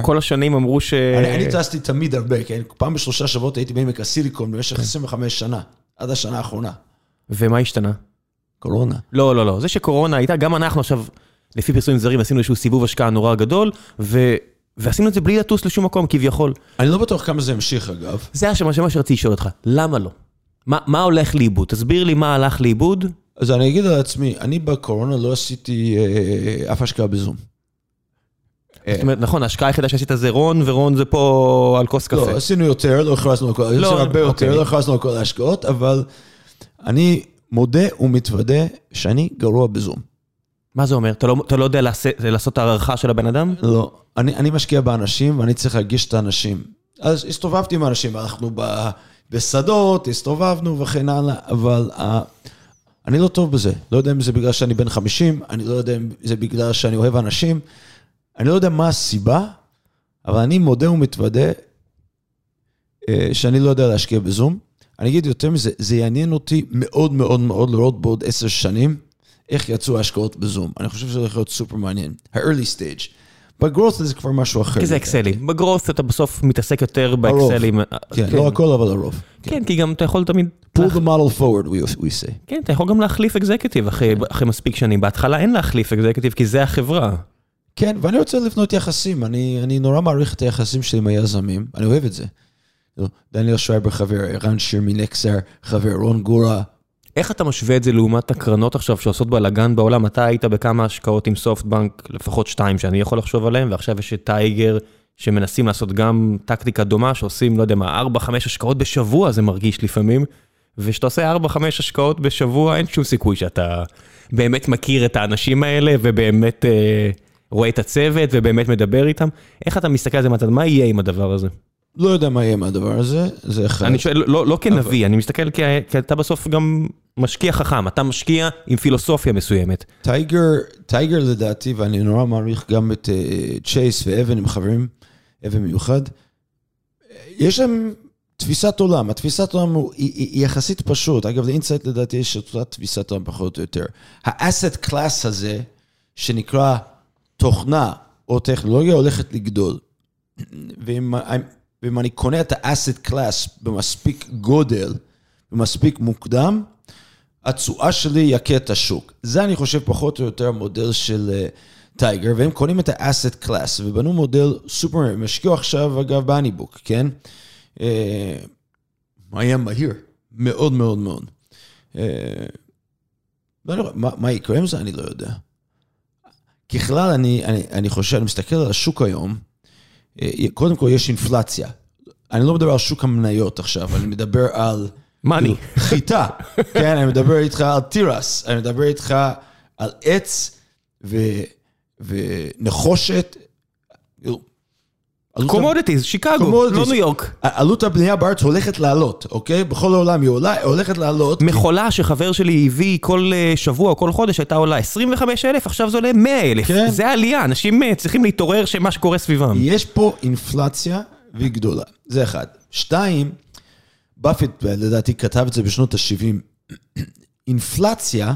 כל השנים אמרו ש... אני טסתי תמיד הרבה, כן? פעם בשלושה שבועות הייתי בעמק הסיליקון במשך 25 שנה, עד השנה האחרונה. ומה השתנה? קורונה. לא, לא, לא, זה שקורונה הייתה, גם אנחנו עכשיו, לפי פרסומים זרים, עשינו איזשהו סיבוב השקעה נורא גדול, ועשינו את זה בלי לטוס לשום מקום כביכול. אני לא בטוח כמה זה המשיך אגב. זה מה שרציתי לשאול אותך, למה לא? מה הולך לאיבוד? תסביר לי מה הלך לאיבוד. אז אני אגיד על עצמי, אני בקורונה לא עשיתי אף השקעה בזום. זאת אומרת, נכון, ההשקעה היחידה שעשית זה רון, ורון זה פה על כוס קפה. לא, עשינו יותר, לא הכרזנו על כל, עשינו הרבה יותר, לא הכרזנו על כל ההשקעות, אבל אני מודה ומתוודה שאני גרוע בזום. מה זה אומר? אתה לא יודע לעשות הערכה של הבן אדם? לא. אני משקיע באנשים ואני צריך להגיש את האנשים. אז הסתובבתי עם האנשים, הלכנו בשדות, הסתובבנו וכן הלאה, אבל אני לא טוב בזה. לא יודע אם זה בגלל שאני בן 50, אני לא יודע אם זה בגלל שאני אוהב אנשים. אני לא יודע מה הסיבה, אבל אני מודה ומתוודה שאני לא יודע להשקיע בזום. אני אגיד יותר מזה, זה יעניין אותי מאוד מאוד מאוד לראות בעוד עשר שנים איך יצאו ההשקעות בזום. אני חושב שזה הולך להיות סופר מעניין. ה-early stage. בגרוס זה כבר משהו אחר. כי זה אקסלים. בגרוס אתה בסוף מתעסק יותר באקסלים. כן, לא הכל אבל הרוב. כן, כי גם אתה יכול תמיד... pull the model forward, we say. כן, אתה יכול גם להחליף אקזקטיב אחרי מספיק שנים. בהתחלה אין להחליף אקזקטיב, כי זה החברה. כן, ואני רוצה לבנות יחסים. אני נורא מעריך את היחסים שלי עם היזמים, אני אוהב את זה. דניאל שרייבר חבר, ערן שיר מנקסר חבר, רון גורה. איך אתה משווה את זה לעומת הקרנות עכשיו שעושות בלאגן בעולם? אתה היית בכמה השקעות עם סופטבנק, לפחות שתיים שאני יכול לחשוב עליהן, ועכשיו יש את טייגר, שמנסים לעשות גם טקטיקה דומה, שעושים, לא יודע מה, 4-5 השקעות בשבוע זה מרגיש לפעמים, וכשאתה עושה 4-5 השקעות בשבוע, אין שום סיכוי שאתה באמת מכיר את האנשים האלה, ובאמת אה, רואה את הצוות, ובאמת מדבר איתם. איך אתה מסתכל על זה מהצד, מה יהיה עם הדבר הזה? לא יודע מה יהיה עם הדבר הזה, זה אחד. אני שואל, לא, לא כנביא, אני מסתכל כי, כי אתה בסוף גם משקיע חכם, אתה משקיע עם פילוסופיה מסוימת. טייגר, טייגר לדעתי, ואני נורא מעריך גם את uh, צ'ייס ואבן, הם חברים, אבן מיוחד, יש להם תפיסת עולם, התפיסת עולם הוא, היא, היא יחסית פשוט. אגב, לאינסייט לדעתי יש את אותה תפיסת עולם פחות או יותר. ה-asset class הזה, שנקרא תוכנה או טכנולוגיה, הולכת לגדול. ואם אני קונה את ה-asset class במספיק גודל, במספיק מוקדם, התשואה שלי יכה את השוק. זה אני חושב פחות או יותר המודל של טייגר, uh, והם קונים את ה-asset class ובנו מודל סופר, הם השקיעו עכשיו אגב ב-HoneyBook, כן? Uh, היה מהיר, מאוד מאוד מאוד. Uh, לא יודע, מה, מה יקרה עם זה? אני לא יודע. ככלל, אני, אני, אני חושב, אני מסתכל על השוק היום, אה, קודם כל יש אינפלציה. אני לא מדבר על שוק המניות עכשיו, אני מדבר על... מאני. חיטה. כן, אני מדבר איתך על תירס, אני מדבר איתך על עץ ו... ונחושת. commodities, שיקגו, לא ניו יורק. עלות הבנייה בארץ הולכת לעלות, אוקיי? בכל העולם היא עולה, הולכת לעלות. מכולה שחבר שלי הביא כל אה, שבוע או כל חודש הייתה עולה 25,000, עכשיו זה עולה 100,000. כן. זה העלייה, אנשים אה, צריכים להתעורר שמה שקורה סביבם. יש פה אינפלציה והיא גדולה, זה אחד. שתיים, באפט לדעתי כתב את זה בשנות ה-70, אינפלציה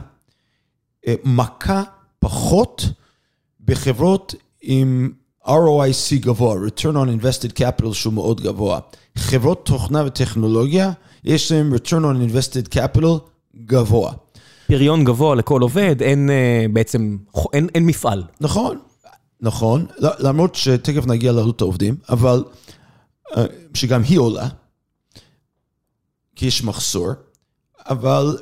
אה, מכה פחות בחברות עם... ROIC גבוה, return on invested capital שהוא מאוד גבוה. חברות תוכנה וטכנולוגיה, יש להם return on invested capital גבוה. פריון גבוה לכל עובד, אין uh, בעצם, אין, אין מפעל. נכון, נכון, למרות שתכף נגיע לעלות העובדים, אבל uh, שגם היא עולה, כי יש מחסור, אבל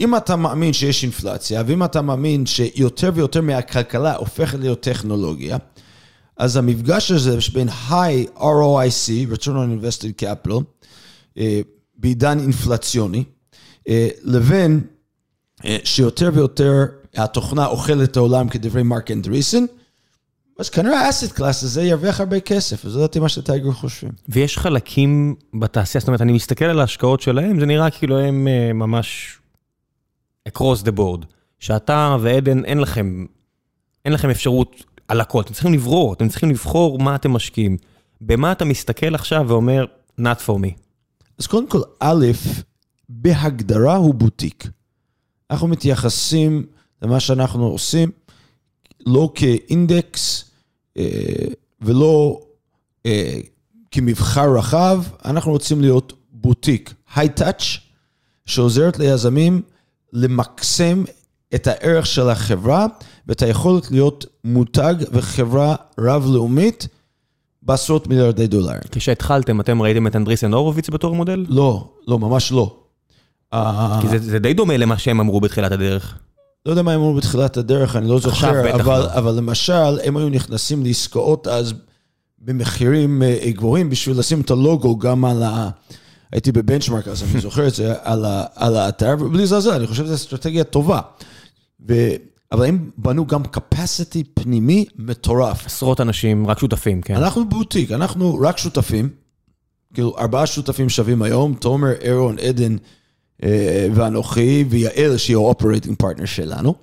אם אתה מאמין שיש אינפלציה, ואם אתה מאמין שיותר ויותר מהכלכלה הופכת להיות טכנולוגיה, אז המפגש הזה בין high ROIC, return on invested capital, אה, בעידן אינפלציוני, אה, לבין אה, שיותר ויותר התוכנה אוכלת את העולם כדברי מרק אנדריסן, אז כנראה האסט קלאס הזה ירוויח הרבה כסף, וזה לדעתי מה שטייגר חושבים. ויש חלקים בתעשייה, זאת אומרת, אני מסתכל על ההשקעות שלהם, זה נראה כאילו הם ממש across the board, שאתה ועדן, אין לכם, אין לכם אפשרות על הכל, אתם צריכים לברור, אתם צריכים לבחור מה אתם משקיעים. במה אתה מסתכל עכשיו ואומר, not for me. אז קודם כל, א', בהגדרה הוא בוטיק. אנחנו מתייחסים למה שאנחנו עושים לא כאינדקס אה, ולא אה, כמבחר רחב, אנחנו רוצים להיות בוטיק, היי-טאץ', שעוזרת ליזמים למקסם את הערך של החברה ואת היכולת להיות מותג וחברה רב-לאומית בעשרות מיליארדי דולרים. כשהתחלתם, אתם ראיתם את אנדריסן הורוביץ בתור מודל? לא, לא, ממש לא. כי זה, זה די דומה למה שהם אמרו בתחילת הדרך. לא יודע מה הם אמרו בתחילת הדרך, אני לא זוכר, אבל, לא. אבל למשל, הם היו נכנסים לעסקאות אז במחירים אה, גבוהים בשביל לשים את הלוגו גם על ה... הייתי בבנצ'מארק אז, אני זוכר את זה, על, ה, על האתר, ובלי לזלזל, אני חושב שזו אסטרטגיה טובה. ו... אבל הם בנו גם capacity פנימי מטורף. עשרות אנשים, רק שותפים, כן. אנחנו בוטיק, אנחנו רק שותפים. כאילו, ארבעה שותפים שווים היום, תומר, אירון, עדן אה, ואנוכי, ויעל, שהיא ה-operating partner שלנו.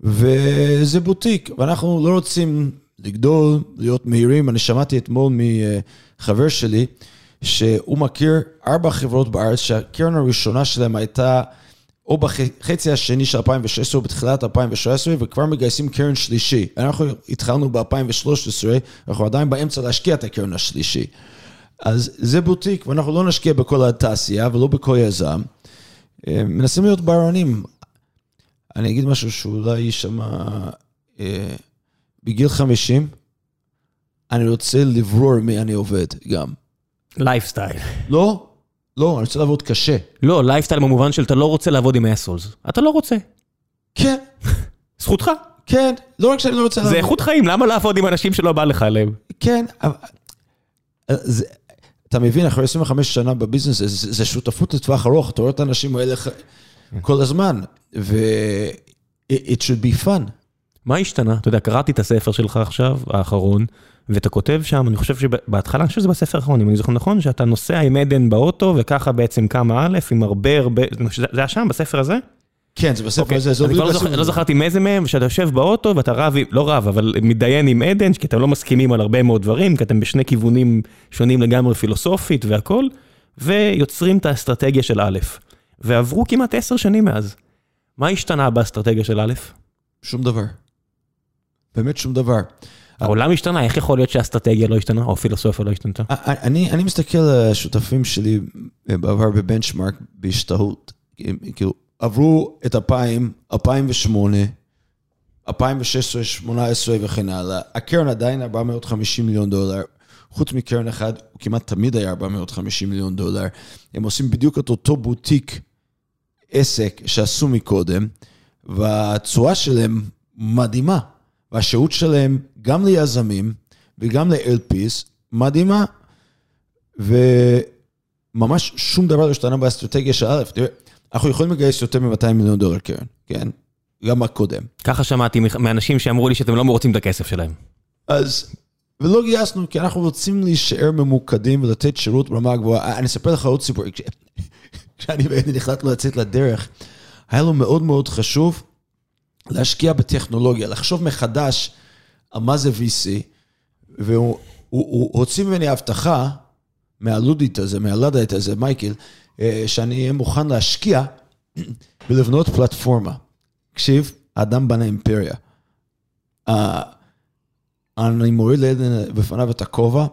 וזה בוטיק, ואנחנו לא רוצים לגדול, להיות מהירים. אני שמעתי אתמול מחבר שלי, שהוא מכיר ארבע חברות בארץ שהקרן הראשונה שלהם הייתה או בחצי השני של 2016 או בתחילת 2017, וכבר מגייסים קרן שלישי. אנחנו התחלנו ב-2013, אנחנו עדיין באמצע להשקיע את הקרן השלישי. אז זה בוטיק, ואנחנו לא נשקיע בכל התעשייה ולא בכל יזם. אה, מנסים להיות ברענים. אני אגיד משהו שאולי יישמע... אה, בגיל 50, אני רוצה לברור מי אני עובד גם. לייפסטייל. לא, לא, אני רוצה לעבוד קשה. לא, לייפסטייל במובן של אתה לא רוצה לעבוד עם assholes. אתה לא רוצה. כן. זכותך. כן, לא רק שאני לא רוצה לעבוד. זה איכות חיים, למה לעבוד עם אנשים שלא בא לך עליהם? כן, אבל... זה, אתה מבין, אחרי 25 שנה בביזנס, זה, זה שותפות לטווח ארוך, אתה רואה את האנשים האלה כל הזמן, ו... it should be fun. מה השתנה? אתה יודע, קראתי את הספר שלך עכשיו, האחרון, ואתה כותב שם, אני חושב שבהתחלה, אני חושב שזה בספר האחרון, אם אני זוכר נכון, שאתה נוסע עם עדן באוטו, וככה בעצם כמה א', עם הרבה הרבה, זה היה שם, בספר הזה? כן, זה בספר הזה, זה אני כבר לא זכרתי מאיזה מהם, ושאתה יושב באוטו ואתה רב, לא רב, אבל מתדיין עם עדן, כי אתם לא מסכימים על הרבה מאוד דברים, כי אתם בשני כיוונים שונים לגמרי פילוסופית והכל, ויוצרים את האסטרטגיה של א', ועברו כמעט עשר שנים מאז. מה השתנה באסטרטגיה של א'? שום דבר. באמת שום דבר. העולם השתנה, איך יכול להיות שהאסטרטגיה לא השתנה, או פילוסופיה לא השתנתה? אני, אני מסתכל על השותפים שלי בעבר בבנצ'מארק בהשתהות. כאילו, עברו את 2000, 2008, 2016, 2018 וכן הלאה. הקרן עדיין 450 מיליון דולר. חוץ מקרן אחד, הוא כמעט תמיד היה 450 מיליון דולר. הם עושים בדיוק את אותו בוטיק עסק שעשו מקודם, והתשואה שלהם מדהימה. והשהות שלהם גם ליזמים וגם ל-LPs מדהימה, וממש שום דבר לא השתנה באסטרטגיה של א', תראה, אנחנו יכולים לגייס יותר מ-200 מיליון דולר קרן, כן? גם הקודם. ככה שמעתי מאנשים שאמרו לי שאתם לא רוצים את הכסף שלהם. אז, ולא גייסנו, כי אנחנו רוצים להישאר ממוקדים ולתת שירות ברמה גבוהה. אני אספר לך עוד סיפור, כשאני ועדן החלטנו לצאת לדרך, היה לו מאוד מאוד חשוב להשקיע בטכנולוגיה, לחשוב מחדש על מה זה VC, והוא הוא, הוא הוציא ממני הבטחה מהלודית הזה, מהלדית הזה, מייקל, אה, שאני אהיה מוכן להשקיע ולבנות פלטפורמה. תקשיב, האדם בנה אימפריה. אני מוריד לעדן בפניו את הכובע,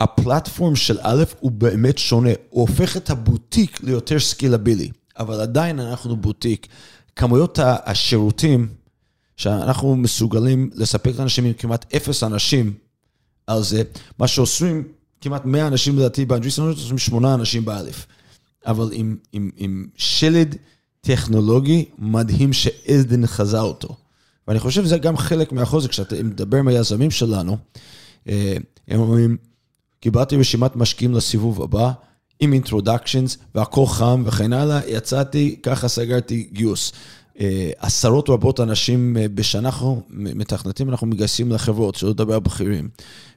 הפלטפורם של א' הוא באמת שונה, הוא הופך את הבוטיק ליותר סקילבילי, אבל עדיין אנחנו בוטיק. כמויות השירותים שאנחנו מסוגלים לספק לאנשים עם כמעט אפס אנשים על זה, מה שעושים כמעט 100 אנשים לדעתי באנג'ליסטנות, עושים 8 אנשים באלף. אבל עם, עם, עם שלד טכנולוגי מדהים שעדן חזה אותו. ואני חושב שזה גם חלק מהחוזק, כשאתה מדבר עם היזמים שלנו, אה, הם אומרים, קיבלתי רשימת משקיעים לסיבוב הבא, עם אינטרודקשנס, והכל חם וכן הלאה, יצאתי, ככה סגרתי גיוס. אה, עשרות רבות אנשים אה, בשנה אנחנו מתכנתים, אנחנו מגייסים לחברות, שלא לדבר על בכירים.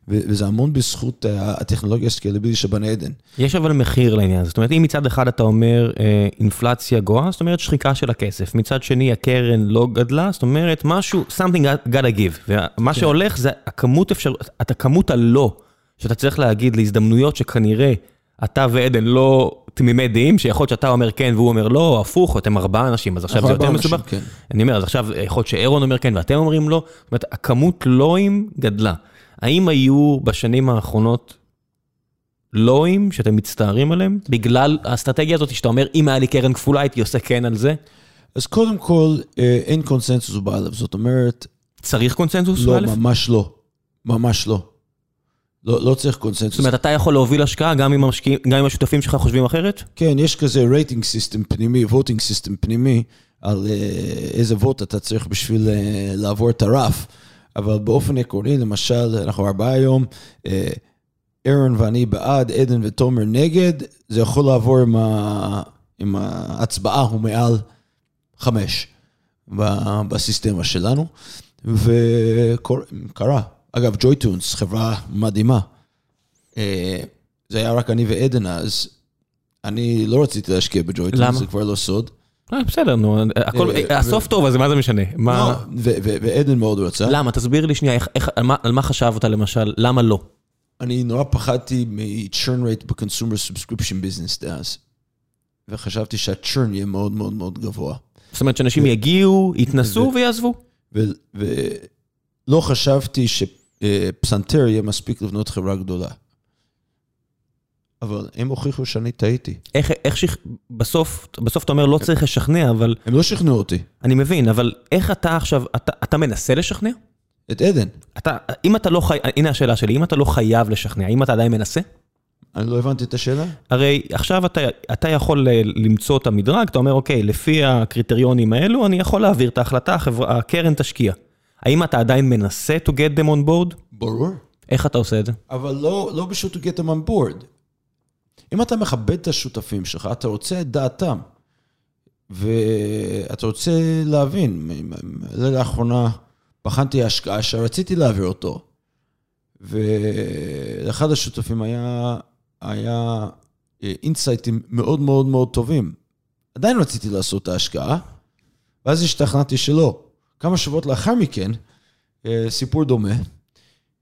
וזה המון בזכות אה, הטכנולוגיה הסקלבילי שבנה עדן. יש אבל מחיר לעניין הזה. זאת אומרת, אם מצד אחד אתה אומר אינפלציה גואה, זאת אומרת שחיקה של הכסף. מצד שני, הקרן לא גדלה, זאת אומרת, משהו, something gotta give. ומה כן. שהולך זה הכמות אפשר, את הכמות הלא, שאתה צריך להגיד להזדמנויות שכנראה... אתה ועדן לא תמימי דעים, שיכול להיות שאתה אומר כן והוא אומר לא, הפוך, אתם ארבעה אנשים, אז עכשיו זה יותר מסובך. כן. אני אומר, אז עכשיו יכול להיות שאירון אומר כן ואתם אומרים לא, זאת אומרת, הכמות לואים גדלה. האם היו בשנים האחרונות לואים שאתם מצטערים עליהם, בגלל האסטרטגיה הזאת שאתה אומר, אם היה לי קרן כפולה הייתי עושה כן על זה? אז קודם כל, אה, אין קונסנזוס באלף, זאת אומרת... צריך קונסנזוס באלף? לא, ממש לא. ממש לא. לא, לא צריך קונסנזוס. זאת אומרת, אתה יכול להוביל השקעה גם אם, המשקיע, גם אם השותפים שלך חושבים אחרת? כן, יש כזה rating system פנימי, voting system פנימי, על uh, איזה vote אתה צריך בשביל uh, לעבור את הרף. אבל באופן עקרוני, למשל, אנחנו ארבעה היום, אירון uh, ואני בעד, עדן ותומר נגד, זה יכול לעבור עם, ה, עם ההצבעה, הוא מעל חמש בסיסטמה שלנו, וקרה. אגב, ג'וי-טונס, חברה מדהימה. אה, זה היה רק אני ועדן אז. אני לא רציתי להשקיע בג'וי-טונס, זה כבר לא סוד. אה, בסדר, נו, הכל, אה, הסוף טוב, אז מה זה משנה? לא, ועדן מאוד רצה. למה? תסביר לי שנייה, על מה חשבת למשל, למה לא? אני נורא פחדתי מ-churn rate ב-consumer subscription business דאז. וחשבתי שהצ'רן יהיה מאוד מאוד מאוד גבוה. זאת אומרת שאנשים יגיעו, יתנסו ויעזבו. ולא חשבתי שפסנתר יהיה מספיק לבנות חברה גדולה. אבל הם הוכיחו שאני טעיתי. איך, איך שכ... בסוף, בסוף אתה אומר לא צריך לשכנע, אבל... הם לא שכנעו אותי. אני מבין, אבל איך אתה עכשיו, אתה, אתה מנסה לשכנע? את עדן. אתה, אם אתה לא חי... הנה השאלה שלי, אם אתה לא חייב לשכנע, אם אתה עדיין מנסה? אני לא הבנתי את השאלה. הרי עכשיו אתה, אתה יכול אה, למצוא את המדרג, אתה אומר, אוקיי, לפי הקריטריונים האלו, אני יכול להעביר את ההחלטה, החברה, הקרן תשקיע. האם אתה עדיין מנסה to get them on board? ברור. איך אתה עושה את זה? אבל לא, לא פשוט to get them on board. אם אתה מכבד את השותפים שלך, אתה רוצה את דעתם. ואתה רוצה להבין, לאחרונה בחנתי השקעה שרציתי להעביר אותו. ולאחד השותפים היה, היה אינסייטים מאוד מאוד מאוד טובים. עדיין רציתי לעשות את ההשקעה, ואז השתכנעתי שלא. כמה שבועות לאחר מכן, אה, סיפור דומה,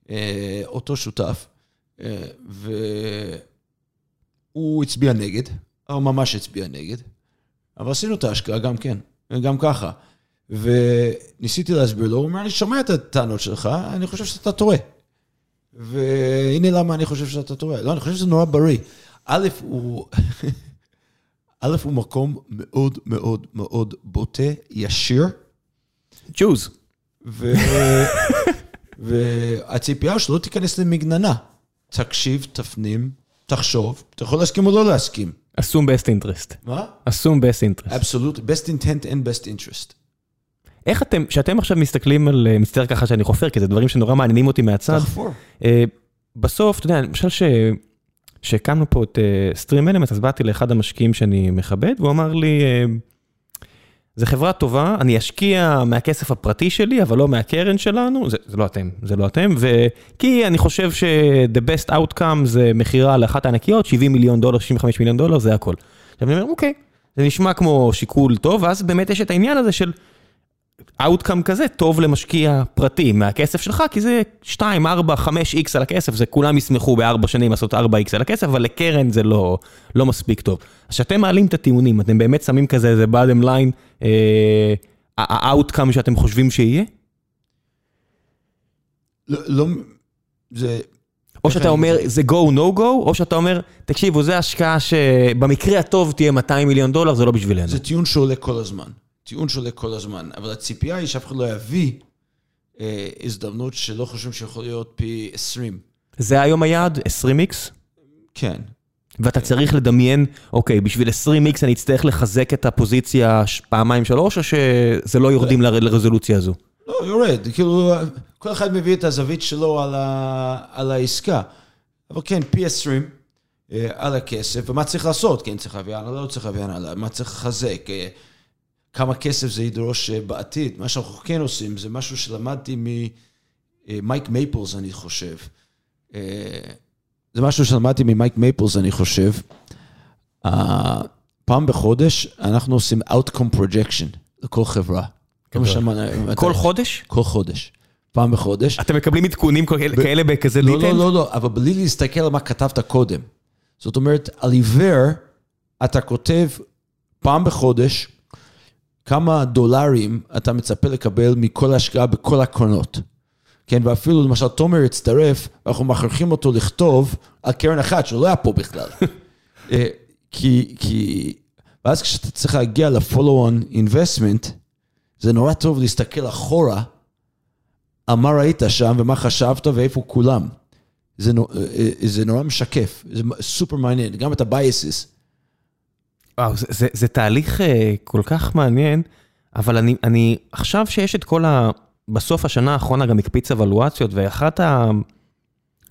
אה, אותו שותף, אה, והוא הצביע נגד, או ממש הצביע נגד, אבל עשינו את ההשקעה גם כן, גם ככה. וניסיתי להסביר לו, הוא אומר, אני שומע את הטענות שלך, אני חושב שאתה טועה. והנה למה אני חושב שאתה טועה. לא, אני חושב שזה נורא בריא. א', הוא... א', הוא מקום מאוד מאוד מאוד בוטה, ישיר. ג'וז. והציפייה שלו לא תיכנס למגננה. תקשיב, תפנים, תחשוב, אתה יכול להסכים או לא להסכים. אסום best interest. מה? אסום best interest. אבסולוט, best intent and best interest. איך אתם, כשאתם עכשיו מסתכלים על, אה, מצטער ככה שאני חופר, כי זה דברים שנורא מעניינים אותי מהצד. תחפור. אה, בסוף, אתה יודע, למשל שהקמנו פה את סטרים אלמנט, אז באתי לאחד המשקיעים שאני מכבד, והוא אמר לי, אה, זה חברה טובה, אני אשקיע מהכסף הפרטי שלי, אבל לא מהקרן שלנו, זה, זה לא אתם, זה לא אתם, וכי אני חושב ש-the best outcome זה מכירה לאחת הענקיות, 70 מיליון דולר, 65 מיליון דולר, זה הכל. עכשיו אני אומר, אוקיי, זה נשמע כמו שיקול טוב, ואז באמת יש את העניין הזה של... outcome כזה טוב למשקיע פרטי מהכסף שלך, כי זה 2, 4, 5 איקס על הכסף, זה כולם ישמחו בארבע שנים לעשות 4 איקס על הכסף, אבל לקרן זה לא, לא מספיק טוב. אז כשאתם מעלים את הטיעונים, אתם באמת שמים כזה איזה bottom line, ה-outcome אה, שאתם חושבים שיהיה? לא, לא, זה... או שאתה אומר זה go no go, או שאתה אומר, תקשיבו, זו השקעה שבמקרה הטוב תהיה 200 מיליון דולר, זה לא בשבילנו. זה טיעון שעולה כל הזמן. טיעון שעולה כל הזמן, אבל הציפייה היא שאף אחד לא יביא אה, הזדמנות שלא חושבים שיכול להיות פי 20. זה היום היעד? 20x? כן. ואתה כן. צריך לדמיין, אוקיי, בשביל 20x אני אצטרך לחזק את הפוזיציה פעמיים שלוש, או שזה לא יורדים ל... לרזולוציה הזו? לא, יורד. כאילו, כל אחד מביא את הזווית שלו על, ה... על העסקה. אבל כן, פי 20 אה, על הכסף, ומה צריך לעשות? כן, צריך להביא הלאה, לא צריך להביא הלאה, מה צריך לחזק? אה, כמה כסף זה ידרוש אה, בעתיד. מה שאנחנו כן עושים, זה משהו שלמדתי ממייק מייפלס, אני חושב. אה, זה משהו שלמדתי ממייק מייפלס, אני חושב. פעם בחודש אנחנו עושים Outcome Projection לכל חברה. כל חודש? כל חודש. פעם בחודש. אתם מקבלים עדכונים כאלה בכזה ליטל? לא, לא, לא, לא, אבל בלי להסתכל על מה כתבת קודם. זאת אומרת, על עיוור אתה כותב פעם בחודש כמה דולרים אתה מצפה לקבל מכל השקעה בכל הקרנות. כן, ואפילו למשל תומר הצטרף, אנחנו מכריחים אותו לכתוב על קרן אחת שלא היה פה בכלל. אה, כי, כי, ואז כשאתה צריך להגיע ל-follow-on investment, זה נורא טוב להסתכל אחורה על מה ראית שם ומה חשבת ואיפה כולם. זה, נור, אה, אה, זה נורא משקף, זה סופר מעניין, גם את ה-biases. וואו, זה, זה, זה תהליך uh, כל כך מעניין, אבל אני, אני, עכשיו שיש את כל ה... בסוף השנה האחרונה גם הקפיץ אבלואציות, ואחת ה...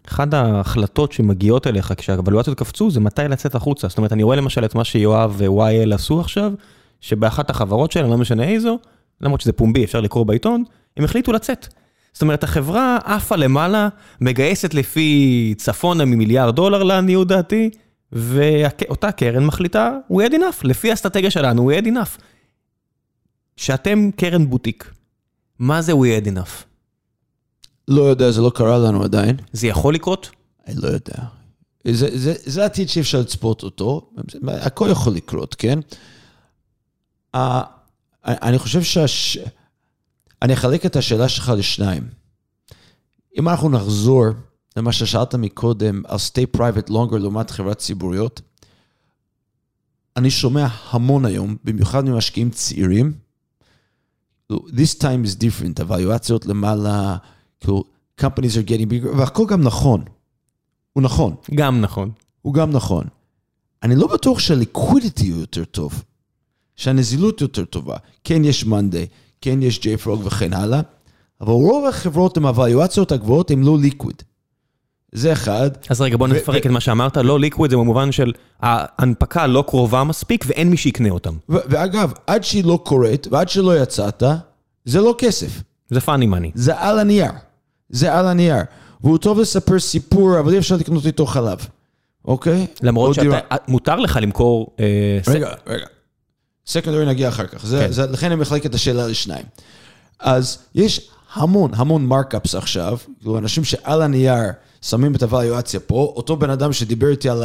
אחת ההחלטות שמגיעות אליך כשהאבלואציות קפצו, זה מתי לצאת החוצה. זאת אומרת, אני רואה למשל את מה שיואב ו-YL עשו עכשיו, שבאחת החברות שלהם, לא משנה איזו, למרות שזה פומבי, אפשר לקרוא בעיתון, הם החליטו לצאת. זאת אומרת, החברה עפה למעלה, מגייסת לפי צפונה ממיליארד דולר לעניות דעתי, ואותה קרן מחליטה, we had enough, לפי האסטרטגיה שלנו, we had enough. שאתם קרן בוטיק, מה זה we had enough? לא יודע, זה לא קרה לנו עדיין. זה יכול לקרות? אני לא יודע. זה, זה, זה עתיד שאי אפשר לצפות אותו, הכל יכול לקרות, כן? אני חושב שהש... אני אחלק את השאלה שלך לשניים. אם אנחנו נחזור למה ששאלת מקודם על stay private longer לעומת חברת ציבוריות, אני שומע המון היום, במיוחד ממשקיעים צעירים, this time is different, הוואלואציות למעלה, כאילו, companies are getting bigger, והכל גם נכון. הוא נכון. גם נכון. הוא גם נכון. אני לא בטוח שהליקווידיטי הוא יותר טוב, שהנזילות יותר טובה. כן יש מאנדיי, כן יש פרוג וכן הלאה, אבל רוב החברות עם הוואלואציות הגבוהות הן לא ליקוויד. זה אחד. אז רגע, בוא נפרק את מה שאמרת, לא ליקוויד זה במובן של ההנפקה לא קרובה מספיק ואין מי שיקנה אותם. ואגב, עד שהיא לא קורית ועד שלא יצאת, זה לא כסף. זה פאני מאני. זה על הנייר. זה על הנייר. והוא טוב לספר סיפור, אבל אי אפשר לקנות איתו חלב, אוקיי? למרות שמותר לך למכור... אה, רגע, רגע. סקנדרי נגיע אחר כך. זה, כן. זה, לכן אני מחלק את השאלה לשניים. אז יש המון, המון מרקאפס עכשיו, כאילו אנשים שעל הנייר שמים את הוואליואציה פה, אותו בן אדם שדיבר איתי על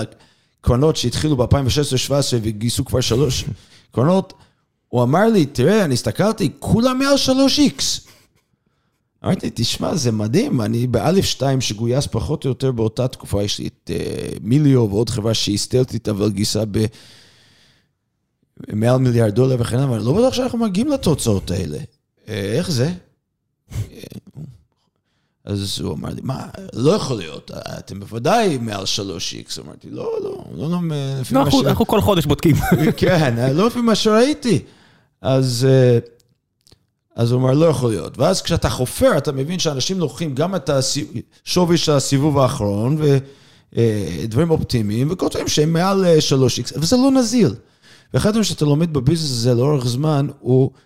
הקרנות שהתחילו ב-2016-2017 וגייסו כבר שלוש קרנות, הוא אמר לי, תראה, אני הסתכלתי, כולם מעל 3x. אמרתי, תשמע, זה מדהים, אני באלף שתיים שגויס פחות או יותר באותה תקופה, יש לי את uh, מיליו ועוד חברה שהסתלתי איתה אבל גייסה במעל מיליארד דולר וכן הלאה, אבל אני לא בטוח שאנחנו מגיעים לתוצאות האלה. Uh, איך זה? אז הוא אמר לי, מה, לא יכול להיות, אתם בוודאי מעל 3x. אמרתי, לא, לא, לא, לא, לפי לא, מה ש... אנחנו כל חודש בודקים. כן, לא לפי מה שראיתי. אז... Uh, אז הוא אומר, לא יכול להיות. ואז כשאתה חופר, אתה מבין שאנשים לוקחים גם את השווי של הסיבוב האחרון, ודברים אופטימיים, וכותבים שהם מעל 3x, אה, וזה לא נזיל. ואחד הדברים שאתה לומד בביזנס הזה לאורך זמן, הוא אה,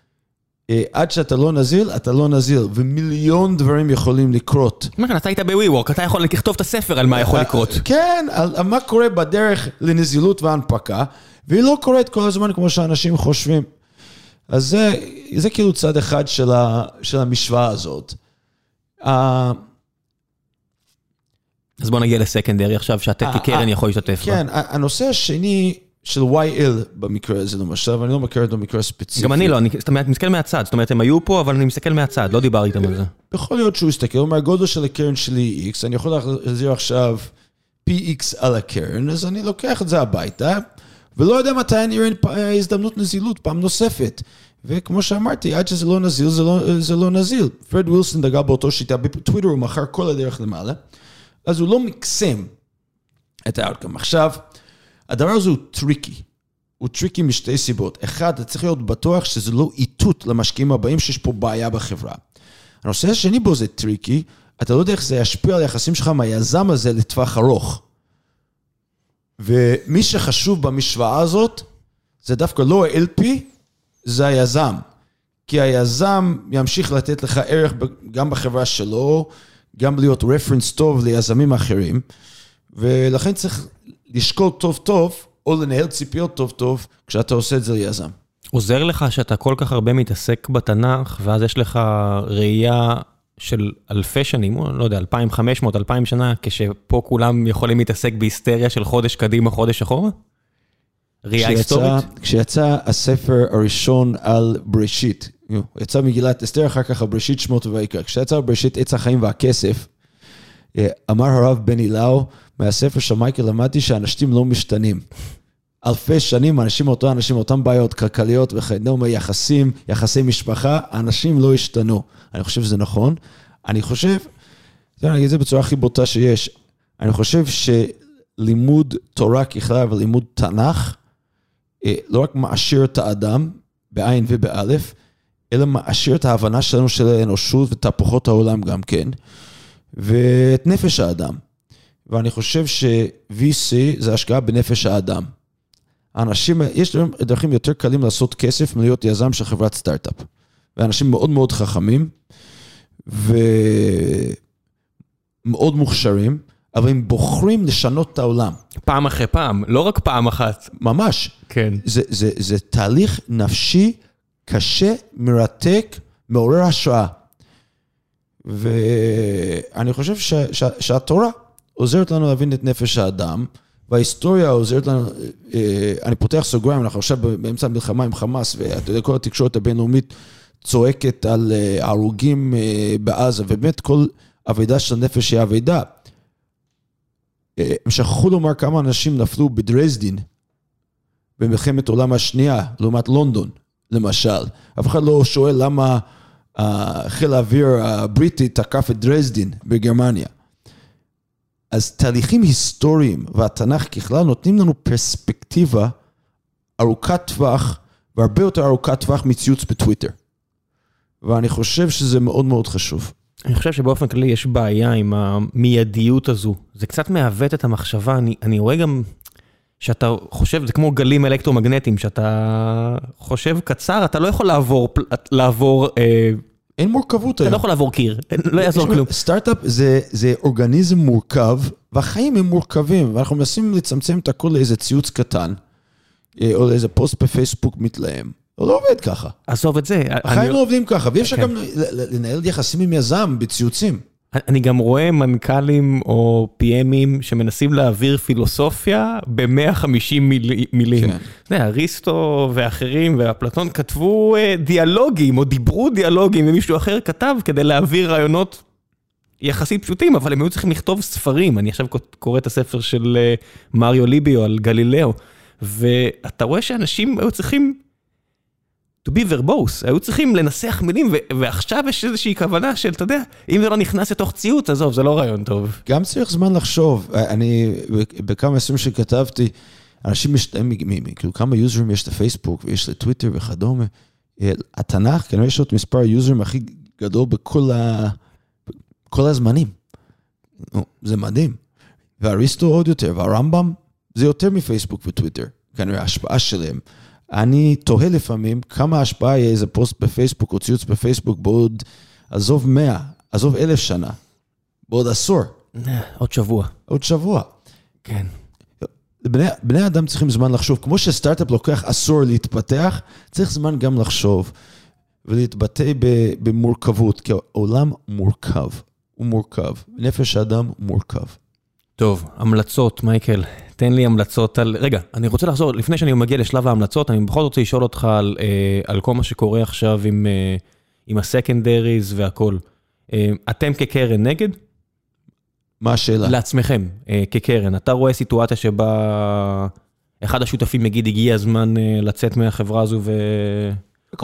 עד שאתה לא נזיל, אתה לא נזיל, ומיליון דברים יכולים לקרות. מה, אתה היית בווי-וורק, אתה יכול לכתוב את הספר על מה יכול אה, לקרות. כן, על מה קורה בדרך לנזילות והנפקה, והיא לא קורית כל הזמן כמו שאנשים חושבים. אז זה, זה כאילו צד אחד של, ה, של המשוואה הזאת. אז בוא נגיע לסקנדרי עכשיו, שאתה כקרן יכול להשתתף. כן, הנושא השני של YL במקרה הזה למשל, ואני לא מכיר את המקרה הספציפי. גם אני לא, אני מסתכל מהצד, זאת אומרת, הם היו פה, אבל אני מסתכל מהצד, לא דיברתי איתם על זה. יכול להיות שהוא יסתכל, הוא אומר, הגודל של הקרן שלי X, אני יכול להחזיר עכשיו פי X על הקרן, אז אני לוקח את זה הביתה. ולא יודע מתי אני אראה הזדמנות נזילות פעם נוספת. וכמו שאמרתי, עד שזה לא נזיל, זה לא, זה לא נזיל. פרד ווילסון דגל באותו שיטה, בטוויטר הוא מכר כל הדרך למעלה, אז הוא לא מקסם את ה-outcome. עכשיו, הדבר הזה הוא טריקי. הוא טריקי משתי סיבות. אחד, אתה צריך להיות בטוח שזה לא איתות למשקיעים הבאים שיש פה בעיה בחברה. הנושא השני בו זה טריקי, אתה לא יודע איך זה ישפיע על היחסים שלך מהיזם הזה לטווח ארוך. ומי שחשוב במשוואה הזאת, זה דווקא לא ה-LP, זה היזם. כי היזם ימשיך לתת לך ערך גם בחברה שלו, גם להיות רפרנס טוב ליזמים אחרים, ולכן צריך לשקול טוב טוב, או לנהל ציפיות טוב טוב, כשאתה עושה את זה ליזם. עוזר לך שאתה כל כך הרבה מתעסק בתנ"ך, ואז יש לך ראייה של אלפי שנים, לא יודע, 2,500, 2,000 שנה, כשפה כולם יכולים להתעסק בהיסטריה של חודש קדימה, חודש אחורה? ראייה היסטורית? כשיצא הספר הראשון על בראשית, יצא מגילת אסתר, אחר כך על בראשית שמות ויקרא. כשיצא בראשית עץ החיים והכסף, אמר הרב בני לאו, מהספר של מייקל למדתי שאנשים לא משתנים. אלפי שנים, אנשים אותו אנשים, אותן בעיות כלכליות וכדומה, יחסים, יחסי משפחה, אנשים לא השתנו. אני חושב שזה נכון. אני חושב, אני אגיד את זה בצורה הכי בוטה שיש, אני חושב שלימוד תורה ככלל ולימוד תנ"ך, אה, לא רק מעשיר את האדם, בעין ובאלף, אלא מעשיר את ההבנה שלנו של האנושות ותהפוכות העולם גם כן, ואת נפש האדם. ואני חושב ש-VC זה השקעה בנפש האדם. האנשים, יש דרכים יותר קלים לעשות כסף מלהיות יזם של חברת סטארט-אפ. ואנשים מאוד מאוד חכמים ומאוד מוכשרים, אבל הם בוחרים לשנות את העולם. פעם אחרי פעם, לא רק פעם אחת. ממש. כן. זה, זה, זה תהליך נפשי קשה, מרתק, מעורר השראה. ואני חושב ש, ש, שהתורה עוזרת לנו להבין את נפש האדם, וההיסטוריה עוזרת לנו, אה, אני פותח סוגריים, אנחנו עכשיו באמצע המלחמה עם חמאס, ואתה יודע, כל התקשורת הבינלאומית צועקת על אה, הרוגים אה, בעזה, ובאמת כל אבידה של נפש היא אבידה. הם שכחו לומר כמה אנשים נפלו בדרזדין במלחמת העולם השנייה, לעומת לונדון, למשל. אף אחד לא שואל למה חיל האוויר הבריטי תקף את דרזדין בגרמניה. אז תהליכים היסטוריים והתנ"ך ככלל נותנים לנו פרספקטיבה ארוכת טווח והרבה יותר ארוכת טווח מציוץ בטוויטר. ואני חושב שזה מאוד מאוד חשוב. אני חושב שבאופן כללי יש בעיה עם המיידיות הזו. זה קצת מעוות את המחשבה, אני, אני רואה גם שאתה חושב, זה כמו גלים אלקטרומגנטיים, שאתה חושב קצר, אתה לא יכול לעבור, לעבור אה, אין מורכבות היום. אתה לא יכול לעבור קיר, לא יעזור כלום. סטארט-אפ זה, זה אורגניזם מורכב, והחיים הם מורכבים, ואנחנו מנסים לצמצם את הכל לאיזה ציוץ קטן, אה, או לאיזה פוסט בפייסבוק מתלהם. זה לא עובד ככה. עזוב את זה. החיים לא עובדים ככה, ואי אפשר כן. גם לנהל יחסים עם יזם בציוצים. אני גם רואה מנכ"לים או PMים שמנסים להעביר פילוסופיה ב-150 מילים. כן. אריסטו ואחרים ואפלטון כתבו אה, דיאלוגים או דיברו דיאלוגים ומישהו אחר כתב כדי להעביר רעיונות יחסית פשוטים, אבל הם היו צריכים לכתוב ספרים. אני עכשיו קורא את הספר של אה, מריו ליביו על גלילאו, ואתה רואה שאנשים היו צריכים to be verbose, היו צריכים לנסח מילים, ועכשיו יש איזושהי כוונה של, אתה יודע, אם זה לא נכנס לתוך ציוץ, עזוב, זה לא רעיון טוב. גם צריך זמן לחשוב. אני, בכמה עשרים שכתבתי, אנשים משתאים, כאילו כמה יוזרים יש לפייסבוק ויש לטוויטר וכדומה. התנ"ך, כנראה יש לו את מספר היוזרים הכי גדול בכל ה... כל הזמנים. זה מדהים. ואריסטו עוד יותר, והרמב"ם זה יותר מפייסבוק וטוויטר, כנראה ההשפעה שלהם. אני תוהה לפעמים כמה השפעה יהיה איזה פוסט בפייסבוק או ציוץ בפייסבוק בעוד, עזוב מאה, עזוב אלף שנה, בעוד עשור. עוד שבוע. עוד שבוע. כן. בני, בני אדם צריכים זמן לחשוב, כמו שסטארט-אפ לוקח עשור להתפתח, צריך זמן גם לחשוב ולהתבטא במורכבות, כי העולם מורכב, הוא מורכב, נפש האדם מורכב. טוב, המלצות, מייקל. תן לי המלצות על... רגע, אני רוצה לחזור, לפני שאני מגיע לשלב ההמלצות, אני בכל זאת רוצה לשאול אותך על, אה, על כל מה שקורה עכשיו עם, אה, עם הסקנדריז והכל. אה, אתם כקרן נגד? מה השאלה? לעצמכם, כקרן. אתה רואה סיטואציה שבה אחד השותפים יגיד, הגיע הזמן לצאת מהחברה הזו ו...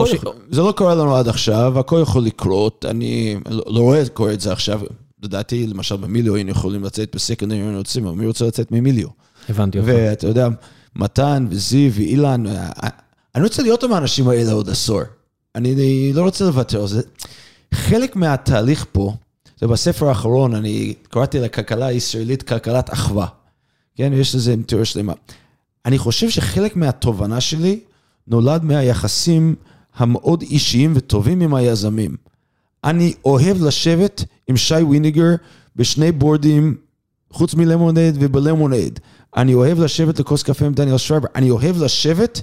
ש... זה לא קורה לנו עד עכשיו, הכל יכול לקרות, אני לא, לא רואה קורה את זה עכשיו. לדעתי, למשל במיליו היינו יכולים לצאת בסקנדרי, היינו רוצים, אבל מי רוצה לצאת ממיליו? הבנתי אותך. ואתה יודע, מתן וזיו ואילן, אני רוצה להיות עם האנשים האלה עוד עשור. אני לא רוצה לוותר על זה. חלק מהתהליך פה, זה בספר האחרון, אני קראתי לכלכלה הישראלית כלכלת אחווה. כן, יש לזה תיאוריה שלמה. אני חושב שחלק מהתובנה שלי נולד מהיחסים המאוד אישיים וטובים עם היזמים. אני אוהב לשבת עם שי וויניגר בשני בורדים, חוץ מלמונד ובלמונד. אני אוהב לשבת לכוס קפה עם דניאל שרייבר. אני אוהב לשבת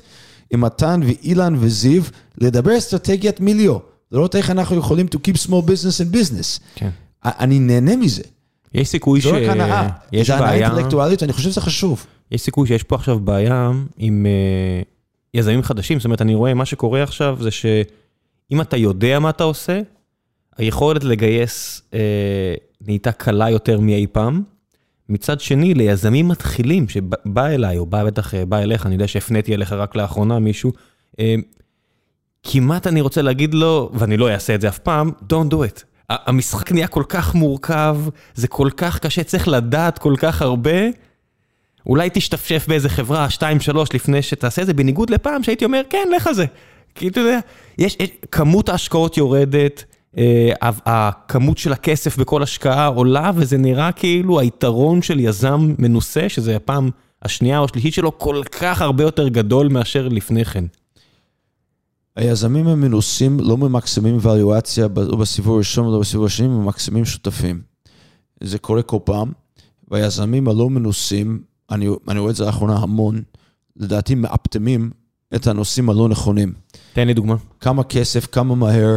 עם מתן ואילן וזיו, לדבר אסטרטגיית מיליו. לראות איך אנחנו יכולים to keep small business in business. כן. אני נהנה מזה. יש סיכוי ש... זו רק הנאה. זה הנאה אינטלקטואלית, אני חושב שזה חשוב. יש סיכוי שיש פה עכשיו בעיה עם uh, יזמים חדשים. זאת אומרת, אני רואה, מה שקורה עכשיו זה שאם אתה יודע מה אתה עושה, היכולת לגייס uh, נהייתה קלה יותר מאי פעם. מצד שני, ליזמים מתחילים, שבא אליי, או בא בטח, אה, בא אליך, אני יודע שהפניתי אליך רק לאחרונה מישהו, אה, כמעט אני רוצה להגיד לו, ואני לא אעשה את זה אף פעם, Don't do it. המשחק נהיה כל כך מורכב, זה כל כך קשה, צריך לדעת כל כך הרבה. אולי תשתפשף באיזה חברה, 2-3 לפני שתעשה את זה, בניגוד לפעם שהייתי אומר, כן, לך זה. כי אתה יודע, יש, יש כמות ההשקעות יורדת, הכמות של הכסף בכל השקעה עולה, וזה נראה כאילו היתרון של יזם מנוסה, שזה הפעם השנייה או השלישית שלו, כל כך הרבה יותר גדול מאשר לפני כן. היזמים המנוסים לא ממקסמים ואליואציה, או בסיבוב הראשון ולא בסיבוב השני, ממקסמים שותפים. זה קורה כל פעם, והיזמים הלא מנוסים, אני, אני רואה את זה לאחרונה המון, לדעתי מאפטמים את הנושאים הלא נכונים. תן לי דוגמה. כמה כסף, כמה מהר,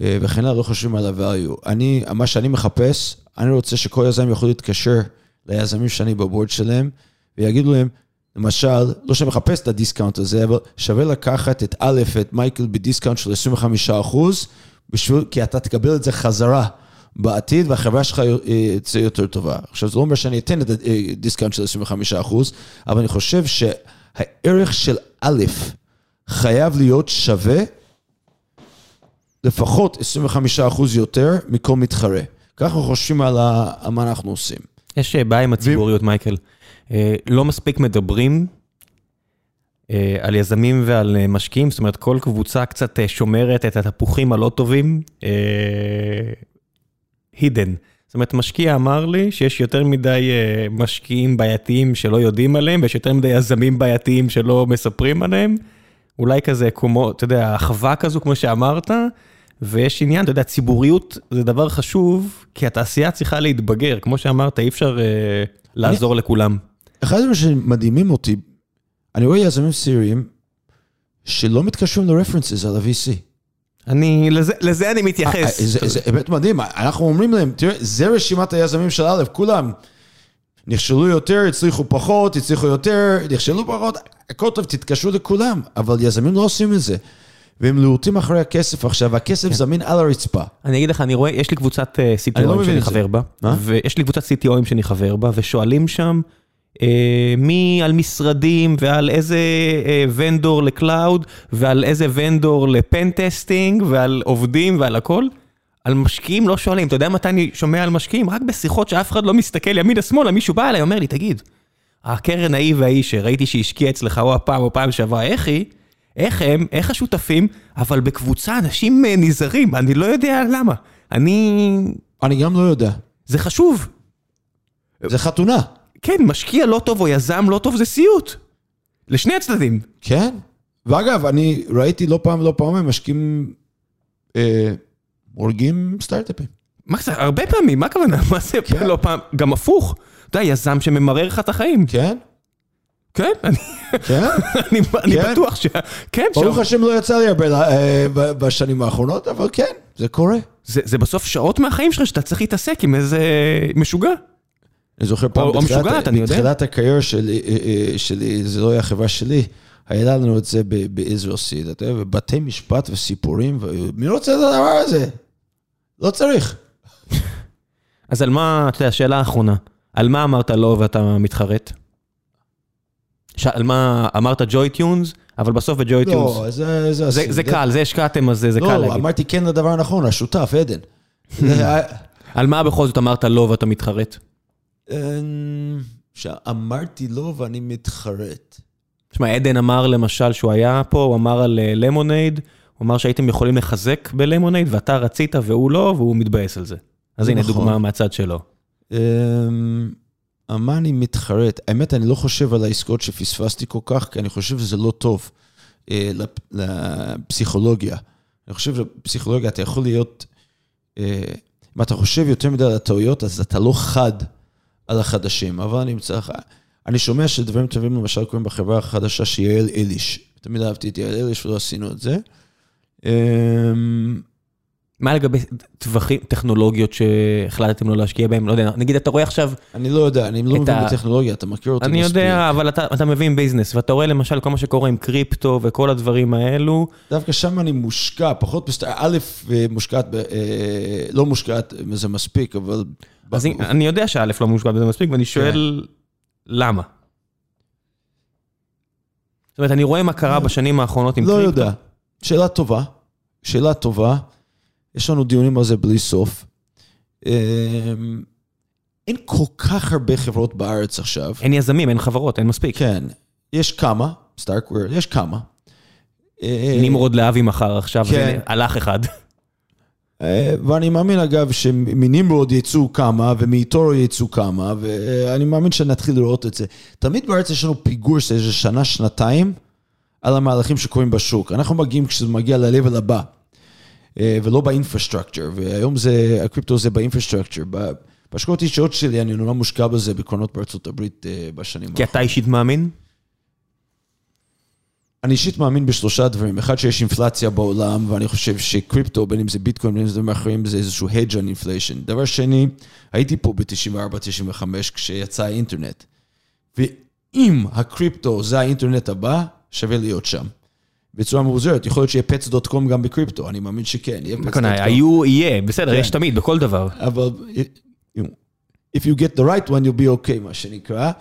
וכן הלאה, לא חושבים על ה-value. אני, מה שאני מחפש, אני רוצה שכל יזם יכול להתקשר ליזמים שאני ב board שלהם, ויגידו להם, למשל, לא שאני מחפש את ה discount הזה, אבל שווה לקחת את א', את מייקל ב discount של 25 אחוז, בשביל, כי אתה תקבל את זה חזרה בעתיד, והחברה שלך אה, תצא יותר טובה. עכשיו, זה לא אומר שאני אתן את ה discount של 25 אחוז, אבל אני חושב שהערך של א' חייב להיות שווה לפחות 25 אחוז יותר מכל מתחרה. ככה חושבים על מה אנחנו עושים. יש בעיה עם הציבוריות, מייקל. אה, לא מספיק מדברים אה, על יזמים ועל אה, משקיעים, זאת אומרת, כל קבוצה קצת שומרת את התפוחים הלא טובים, הידן. זאת אומרת, משקיע אמר לי שיש יותר מדי משקיעים בעייתיים שלא יודעים עליהם, ויש יותר מדי יזמים בעייתיים שלא מספרים עליהם. אולי כזה קומו, אתה יודע, אחווה כזו, כמו שאמרת, ויש עניין, אתה יודע, ציבוריות זה דבר חשוב, כי התעשייה צריכה להתבגר, כמו שאמרת, אי אפשר אה, לעזור אני... לכולם. אחד הדברים שמדהימים אותי, אני רואה יזמים צעירים שלא מתקשרים ל-references על ה-VC. אני, לזה, לזה אני מתייחס. אה, אה, זה, זה באמת מדהים, אנחנו אומרים להם, תראה, זה רשימת היזמים של א', כולם נכשלו יותר, הצליחו פחות, הצליחו יותר, נכשלו פחות, הכל טוב, תתקשרו לכולם, אבל יזמים לא עושים את זה. והם לורטים אחרי הכסף עכשיו, והכסף כן. זמין על הרצפה. אני אגיד לך, אני רואה, יש לי קבוצת אה, CTOים לא שאני חבר בה, ויש לי קבוצת CTOים שאני חבר בה, ושואלים שם אה, מי על משרדים ועל איזה אה, vendor ל cloud, ועל איזה vendor ל pen-testing, ועל עובדים ועל הכל. על משקיעים לא שואלים, אתה יודע מתי אני שומע על משקיעים? רק בשיחות שאף אחד לא מסתכל ימינה-שמאלה, מישהו בא אליי, אומר לי, תגיד, הקרן ההיא וההיא שראיתי שהשקיע אצלך או הפעם או פעם שעברה, איך היא? איך הם, איך השותפים, אבל בקבוצה אנשים אה, נזהרים, אני לא יודע למה. אני... אני גם לא יודע. זה חשוב. זה חתונה. כן, משקיע לא טוב או יזם לא טוב זה סיוט. לשני הצדדים. כן. ואגב, אני ראיתי לא פעם ולא פעמיים משקיעים, אה, הורגים סטארט-אפים. מה זה, הרבה פעמים, מה הכוונה? מה זה כן. לא פעם? גם הפוך. אתה יודע, יזם שממרר לך את החיים. כן. כן, אני כן? אני כן? בטוח ש... כן, ברוך השם לא יצא לי הרבה אה, בשנים האחרונות, אבל כן, זה קורה. זה בסוף שעות מהחיים שלך שאתה צריך להתעסק עם איזה משוגע. אני זוכר פעם. בתחילת הקריירה שלי, אה, אה, שלי, זה לא היה חברה שלי, היה לנו את זה בישראל סיד, אתה יודע, בתי משפט וסיפורים, ומי רוצה את הדבר הזה? לא צריך. אז על מה, אתה יודע, שאלה אחרונה, על מה אמרת לא ואתה מתחרט? על מה אמרת ג'וי טיונס, אבל בסוף בג'וי טיונס. לא, זה... זה, זה, זה קל, זה השקעתם, אז זה, זה לא, קל להגיד. לא, אמרתי כן לדבר הנכון, השותף, עדן. על מה בכל זאת אמרת לא ואתה מתחרט? אמ, שאמרתי לא ואני מתחרט. תשמע, עדן אמר למשל שהוא היה פה, הוא אמר על למונייד, אה, הוא אמר שהייתם יכולים לחזק בלמונייד, ואתה רצית והוא לא, והוא מתבאס על זה. אז הנה נכון. דוגמה מהצד שלו. מה אני מתחרט? האמת, אני לא חושב על העסקאות שפספסתי כל כך, כי אני חושב שזה לא טוב אה, לפסיכולוגיה. אני חושב שבפסיכולוגיה אתה יכול להיות, אה, אם אתה חושב יותר מדי על הטעויות, אז אתה לא חד על החדשים. אבל אני אמצא לך, אני שומע שדברים טובים למשל קורים בחברה החדשה שהיא יעל אליש. תמיד אהבתי את יעל אליש ולא עשינו את זה. אה, מה לגבי טווחים, טכנולוגיות שהחלטתם לא להשקיע בהם? לא יודע, נגיד אתה רואה עכשיו... אני לא יודע, אני לא מבין בטכנולוגיה, אתה מכיר אותי מספיק. אני יודע, אבל אתה, אתה מבין ביזנס, ואתה רואה למשל כל מה שקורה עם קריפטו וכל הדברים האלו. דווקא שם אני מושקע, פחות בסט... א', מושקעת, אה, לא מושקעת, זה מספיק, אבל... אז אני, אני יודע שא' לא מושקעת בזה מספיק, ואני שואל, כן. למה? זאת אומרת, אני רואה מה קרה לא. בשנים האחרונות עם לא קריפטו. לא יודע, שאלה טובה, שאלה טובה. יש לנו דיונים על זה בלי סוף. אמ, אין כל כך הרבה חברות בארץ עכשיו. אין יזמים, אין חברות, אין מספיק. כן, יש כמה, סטארקוור, יש כמה. אה, נמרוד להבי מחר עכשיו, כן. הלך אחד. אה, ואני מאמין אגב שמנמרוד יצאו כמה ומ-eToro יצאו כמה ואני מאמין שנתחיל לראות את זה. תמיד בארץ יש לנו פיגור של איזה שנה, שנתיים על המהלכים שקורים בשוק. אנחנו מגיעים כשזה מגיע ל-level הבא. אה, ולא ב infrastructure, והיום זה, הקריפטו זה ב infrastructure. בהשקעות אישיות שלי אני נורא מושקע בזה בקרונות בארצות הברית אה, בשנים האחרונות. כי אתה אישית מאמין? אני אישית מאמין בשלושה דברים. אחד, שיש אינפלציה בעולם, ואני חושב שקריפטו, בין אם זה ביטקוין, בין אם זה דברים אחרים, זה איזשהו hedge on inflation. דבר שני, הייתי פה ב-94-95 כשיצא האינטרנט. ואם הקריפטו זה האינטרנט הבא, שווה להיות שם. בצורה מבוזרת, יכול להיות שיהיה pets.com גם בקריפטו, אני מאמין שכן, יהיה נכון, pets.com. היו, יהיה, בסדר, כן. יש תמיד, בכל דבר. אבל if you get the right one, you'll be okay, מה שנקרא.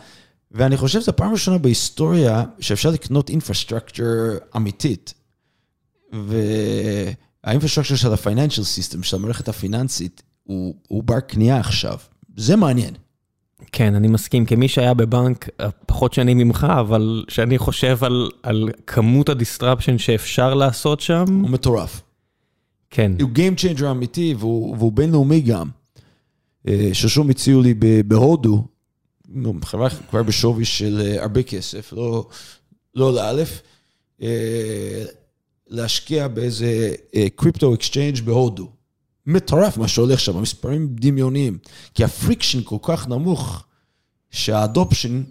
ואני חושב שזו הפעם הראשונה בהיסטוריה שאפשר לקנות infrastructure אמיתית. וה infrastructure של ה-financial system, של המערכת הפיננסית, הוא, הוא בר קנייה עכשיו. זה מעניין. כן, אני מסכים, כמי שהיה בבנק אה, פחות שנים ממך, אבל שאני חושב על, על כמות ה disruption שאפשר לעשות שם, הוא מטורף. כן. הוא Game Changer אמיתי, והוא, והוא בינלאומי גם. אה, ששום הציעו לי בהודו, חברה כבר בשווי של אה, הרבה כסף, לא, לא לאלף, להשקיע באיזה קריפטו exchange בהודו. מטורף מה שהולך שם, מספרים דמיוניים. כי ה friction כל כך נמוך, שה adoption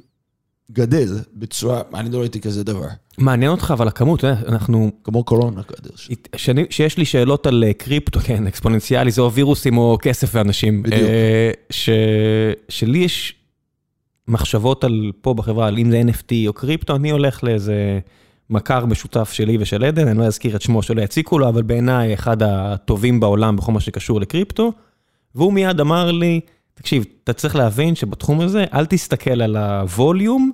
גדל בצורה, אני לא ראיתי כזה דבר. מעניין אותך אבל הכמות, יודע, אנחנו, כמו קורונה גדל. שאני- שיש לי שאלות על אה, קריפטו, כן, אקספוננציאלי, זה או וירוסים או כסף ואנשים. בדיוק. אה, ש, שלי יש מחשבות על, פה בחברה, על אם זה NFT או קריפטו, אני הולך לאיזה מכר משותף שלי ושל עדן, אני לא אזכיר את שמו שלא יציקו לו, אבל בעיניי אחד הטובים בעולם בכל מה שקשור לקריפטו, והוא מיד אמר לי, תקשיב, אתה צריך להבין שבתחום הזה, אל תסתכל על הווליום,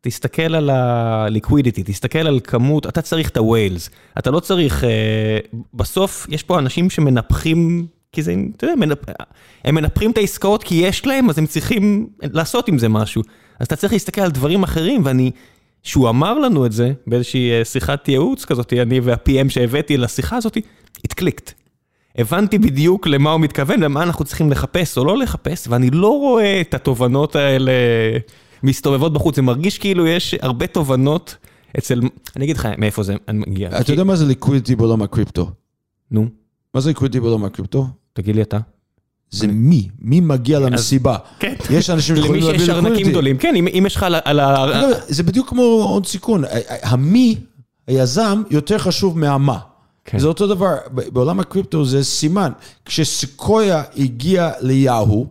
תסתכל על ה-liquidity, תסתכל על כמות, אתה צריך את ה-whales, אתה לא צריך, אה, בסוף יש פה אנשים שמנפחים, כי זה, אתה יודע, מנפ... הם מנפחים את העסקאות כי יש להם, אז הם צריכים לעשות עם זה משהו. אז אתה צריך להסתכל על דברים אחרים, ואני, שהוא אמר לנו את זה באיזושהי אה, שיחת ייעוץ כזאת, אני וה-PM שהבאתי לשיחה הזאת, it clicked. הבנתי בדיוק למה הוא מתכוון, למה אנחנו צריכים לחפש או לא לחפש, ואני לא רואה את התובנות האלה מסתובבות בחוץ, זה מרגיש כאילו יש הרבה תובנות אצל, אני אגיד לך מאיפה זה מגיע. אתה יודע מה זה liquidity בעולם הקריפטו? נו, מה זה liquidity בעולם הקריפטו? תגיד לי אתה. זה מי, מי מגיע למסיבה. כן. יש אנשים למי שיכולים שיש להביא ארנקים liquidity. גדולים, כן, אם יש לך על ה... זה בדיוק כמו הון סיכון. המי, היזם, יותר חשוב מהמה. כן. זה אותו דבר, בעולם הקריפטו זה סימן. כשסקויה הגיע ליהו,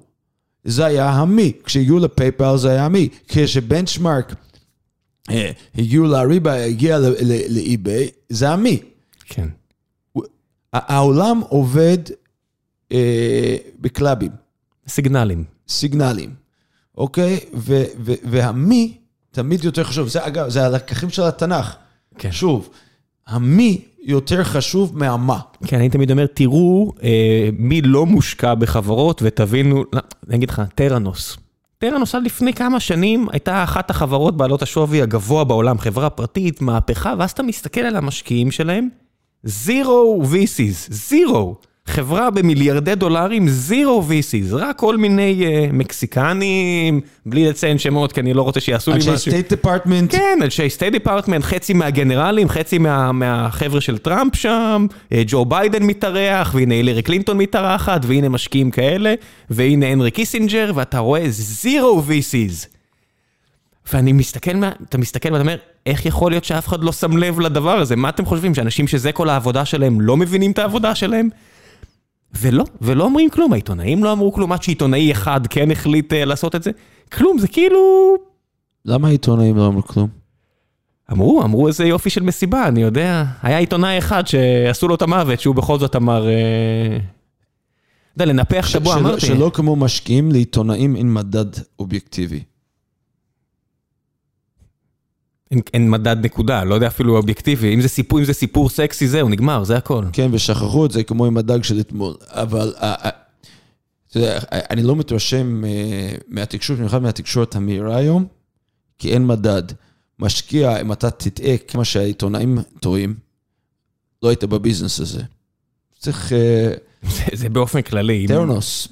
זה היה המי. כשהגיעו לפייפל זה היה המי. כשבנצ'מארק אה, הגיעו לאריבה, הגיע לאי-ביי, זה המי. כן. העולם עובד בקלאבים. סיגנלים. סיגנלים, אוקיי? ו- ו- והמי תמיד יותר חשוב. זה אגב, זה הלקחים של התנ"ך. כן. שוב, המי יותר חשוב מהמה. כן, אני תמיד אומר, תראו אה, מי לא מושקע בחברות ותבינו, לא, אני אגיד לך, טראנוס. ת'רנוס עד לפני כמה שנים הייתה אחת החברות בעלות השווי הגבוה בעולם, חברה פרטית, מהפכה, ואז אתה מסתכל על המשקיעים שלהם, zero VCs, zero. חברה במיליארדי דולרים, zero VCs, רק כל מיני אה, מקסיקנים, בלי לציין שמות, כי אני לא רוצה שיעשו לי אנשי משהו. State Department, כן, אנשי State Department, חצי מהגנרלים, חצי מה, מהחבר'ה של טראמפ שם, אה, ג'ו ביידן מתארח, והנה הילרי קלינטון מתארחת, והנה משקיעים כאלה, והנה הנרי קיסינג'ר, ואתה רואה zero VCs. ואני מסתכל, מה- אתה מסתכל ואתה אומר, איך יכול להיות שאף אחד לא שם לב לדבר הזה? מה אתם חושבים, שאנשים שזה כל העבודה שלהם לא מבינים את העבודה שלהם? ולא, ולא אומרים כלום, העיתונאים לא אמרו כלום, עד שעיתונאי אחד כן החליט אה, לעשות את זה. כלום, זה כאילו... למה העיתונאים לא אמרו כלום? אמרו, אמרו איזה יופי של מסיבה, אני יודע. היה עיתונאי אחד שעשו לו את המוות, שהוא בכל זאת אמר... אה, אתה יודע, לנפח ש- את הבוע, שלא- אמרתי. שלא כמו משקיעים לעיתונאים עם מדד אובייקטיבי. אין, אין מדד נקודה, לא יודע אפילו אובייקטיבי. אם זה סיפור, אם זה סיפור סקסי, זהו, נגמר, זה הכל. כן, ושכחו את זה כמו עם הדג של אתמול. אבל אה, אה, אתה יודע, אני לא מתרשם אה, מהתקשורת, במיוחד מהתקשורת המהירה היום, כי אין מדד. משקיע, אם אתה תטעה כמו שהעיתונאים טועים, לא היית בביזנס הזה. צריך... אה, זה, זה באופן כללי. טרנוס.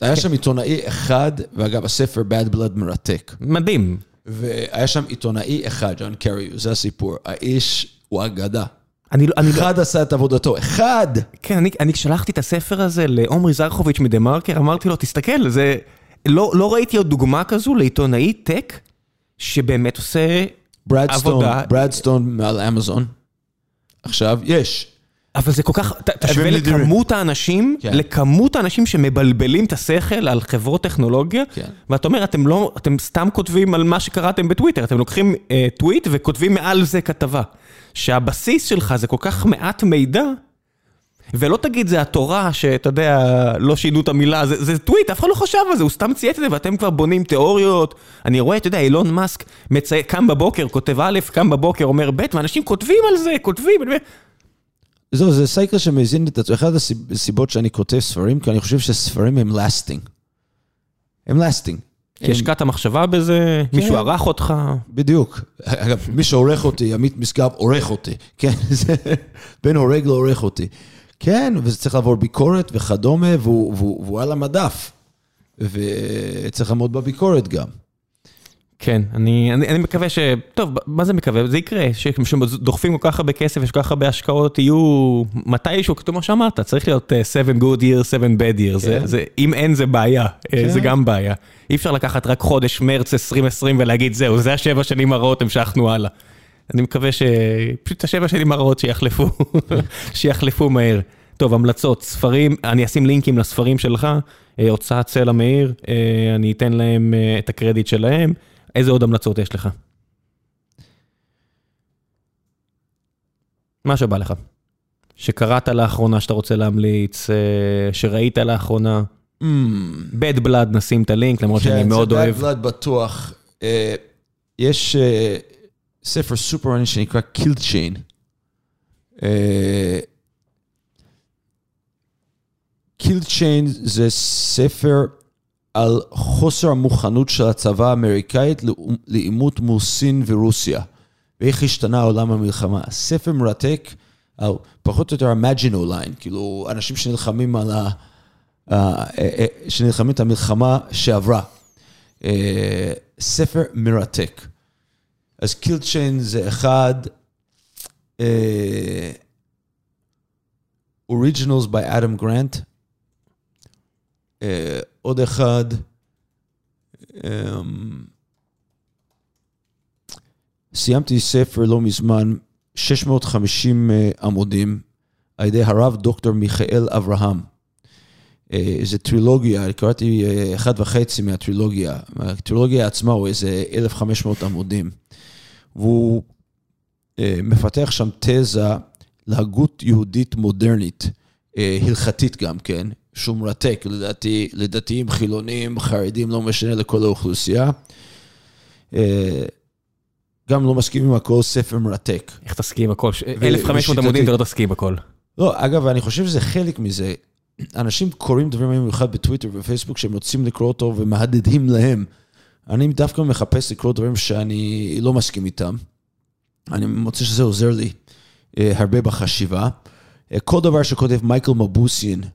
היה שם עיתונאי אחד, ואגב, הספר Bad Blood מרתק. מדהים. והיה שם עיתונאי אחד, ג'ון קרי, זה הסיפור. האיש הוא אגדה. אני, לא- אני, לא- אחד עשה את עבודתו, אחד! כן, אני, אני שלחתי את הספר הזה לעומרי זרחוביץ' מדה מרקר, אמרתי לו, תסתכל, זה... לא, לא ראיתי עוד דוגמה כזו לעיתונאי טק, שבאמת עושה ברדסטון, עבודה. ברדסטון מעל אמזון. עכשיו, יש. אבל זה כל כך, תשווה. לכמות האנשים, כן. לכמות האנשים שמבלבלים את השכל על חברות טכנולוגיה, כן. ואתה אומר, אתם לא, אתם סתם כותבים על מה שקראתם בטוויטר, אתם לוקחים אה, טוויט וכותבים מעל זה כתבה. שהבסיס שלך זה כל כך מעט מידע, ולא תגיד זה התורה, שאתה יודע, לא שינו את המילה, זה, זה טוויט, אף אחד לא חשב על זה, הוא סתם צייץ את זה, ואתם כבר בונים תיאוריות. אני רואה, אתה יודע, אילון מאסק מצי... קם בבוקר, כותב א', קם בבוקר, אומר ב', ואנשים כותבים על זה, כותבים, אני אומר, זהו, זה סייקל שמזין את עצמו. אחת הסיב- הסיבות שאני כותב ספרים, כי אני חושב שספרים הם lasting. הם lasting. כי השקעת מחשבה בזה, מישהו ערך אותך. בדיוק. אגב, מי שעורך אותי, עמית משגב עורך אותי. כן, זה בין הורג לעורך אותי. כן, וזה צריך לעבור ביקורת וכדומה, והוא, והוא, והוא על המדף. וצריך לעמוד בביקורת גם. כן, אני, אני, אני מקווה ש... טוב, מה זה מקווה? זה יקרה, שדוחפים כל כך הרבה כסף, יש כל כך הרבה השקעות, יהיו מתישהו, כמו שאמרת, צריך להיות uh, 7 good years, 7 bad years, זה, כן. זה, אם אין זה בעיה, כן. זה. גם בעיה. אי אפשר לקחת רק חודש מרץ 2020 ולהגיד, זהו, זה השבע שנים הרעות, המשכנו הלאה. אני מקווה ש... פשוט השבע שנים הרעות שיחלפו, שיחלפו מהר. טוב, המלצות, ספרים, אני אשים לינקים לספרים שלך, אה, הוצאת סלע מאיר, אה, אני אתן להם אה, את הקרדיט שלהם. איזה עוד המלצות יש לך? מה שבא לך. שקראת לאחרונה שאתה רוצה להמליץ, אה, שראית לאחרונה. Mm, bad blood נשים את הלינק, למרות שאני מאוד כן, אוהב. זה bad blood בטוח. אה, יש אה, ספר סופר מעניין שנקרא Chain. אה, Kill Chain זה ספר על חוסר המוכנות של הצבא האמריקאית לעו- לעימות מול סין ורוסיה, ואיך השתנה העולם המלחמה. ספר מרתק על פחות או יותר ה-Maginot Line, כאילו אנשים שנלחמים על ה... אה, אה, שנלחמים את המלחמה שעברה. אה, ספר מרתק. אז קיל צ'יין זה אחד, אוריג'ינלס by אדם גרנט, אה, עוד אחד, אמ, סיימתי ספר לא מזמן, 650 אה, עמודים, על ידי הרב דוקטור מיכאל אברהם. אה, איזה טרילוגיה, קראתי אה, אחד וחצי מהטרילוגיה. הטרילוגיה עצמה הוא איזה 1,500 עמודים. והוא אה, מפתח שם תזה להגות יהודית מודרנית, אה, הלכתית גם כן, שהוא מרתק, לדעתי, לדתיים, חילונים, חרדים, לא משנה, לכל האוכלוסייה. אה, גם לא מסכים עם הכל, ספר מרתק. איך תסכים הכל? ש- ו- 1,500 ושיטתי. עמודים אתה לא תסכים הכל. לא, אגב, אני חושב שזה חלק מזה. אנשים קוראים דברים במיוחד בטוויטר ובפייסבוק שהם רוצים לקרוא אותו ומהדהדים להם. אני דווקא מחפש לקרוא דברים שאני לא מסכים איתם. אני מוצא שזה עוזר לי אה, הרבה בחשיבה. אה, כל דבר שכותב מייקל מבוסיאן, אה,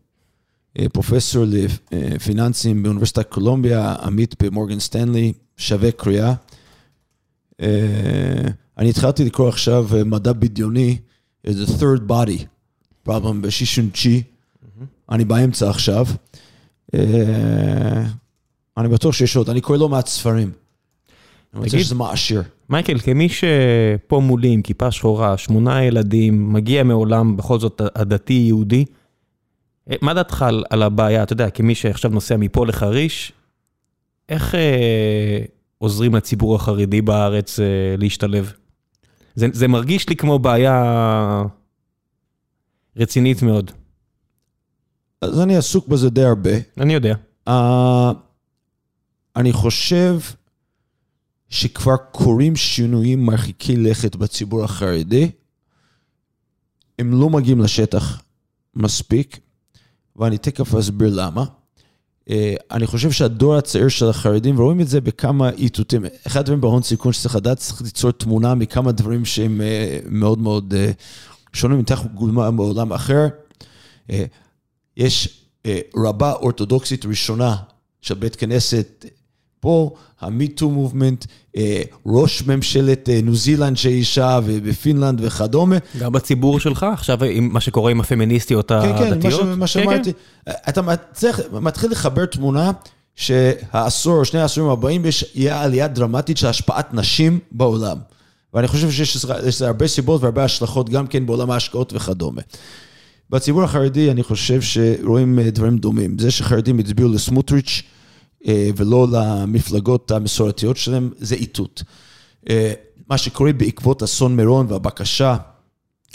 פרופסור לפיננסים באוניברסיטת קולומביה, עמית במורגן סטנלי, שווה קריאה. אה, אני התחלתי לקרוא עכשיו אה, מדע בדיוני, אה, The Third Body, problem בשישונצ'י. אני באמצע עכשיו. אה, אני בטוח שיש עוד, אני קורא לא מעט ספרים. אני רוצה שזה מעשיר. מייקל, כמי שפה מולי עם כיפה שחורה, שמונה ילדים, מגיע מעולם בכל זאת הדתי-יהודי, אה, מה דעתך על, על הבעיה, אתה יודע, כמי שעכשיו נוסע מפה לחריש, איך אה, עוזרים לציבור החרדי בארץ אה, להשתלב? זה, זה מרגיש לי כמו בעיה רצינית מאוד. אז אני עסוק בזה די הרבה. אני יודע. Uh, אני חושב שכבר קורים שינויים מרחיקי לכת בציבור החרדי. הם לא מגיעים לשטח מספיק, ואני תכף אסביר למה. Uh, אני חושב שהדור הצעיר של החרדים, ורואים את זה בכמה איתותים. אחד הדברים בהון סיכון שצריך לדעת, צריך ליצור תמונה מכמה דברים שהם uh, מאוד מאוד uh, שונים, ניתח דוגמה מעולם אחר. יש אה, רבה אורתודוקסית ראשונה של בית כנסת פה, המיטו מובמנט, אה, ראש ממשלת אה, ניו זילנד שאישה ובפינלנד וכדומה. גם בציבור שלך, עכשיו עם מה שקורה עם הפמיניסטיות כן, כן, מה הדתיות. ש- מה שאמרתי. אתה צריך, מתחיל לחבר תמונה שהעשור שני העשורים הבאים יש- יהיה עלייה דרמטית של השפעת נשים בעולם. ואני חושב שיש לזה הרבה סיבות והרבה השלכות גם כן בעולם ההשקעות וכדומה. בציבור החרדי אני חושב שרואים דברים דומים. זה שחרדים הצביעו לסמוטריץ' ולא למפלגות המסורתיות שלהם, זה איתות. אה, מה שקורה בעקבות אסון מירון והבקשה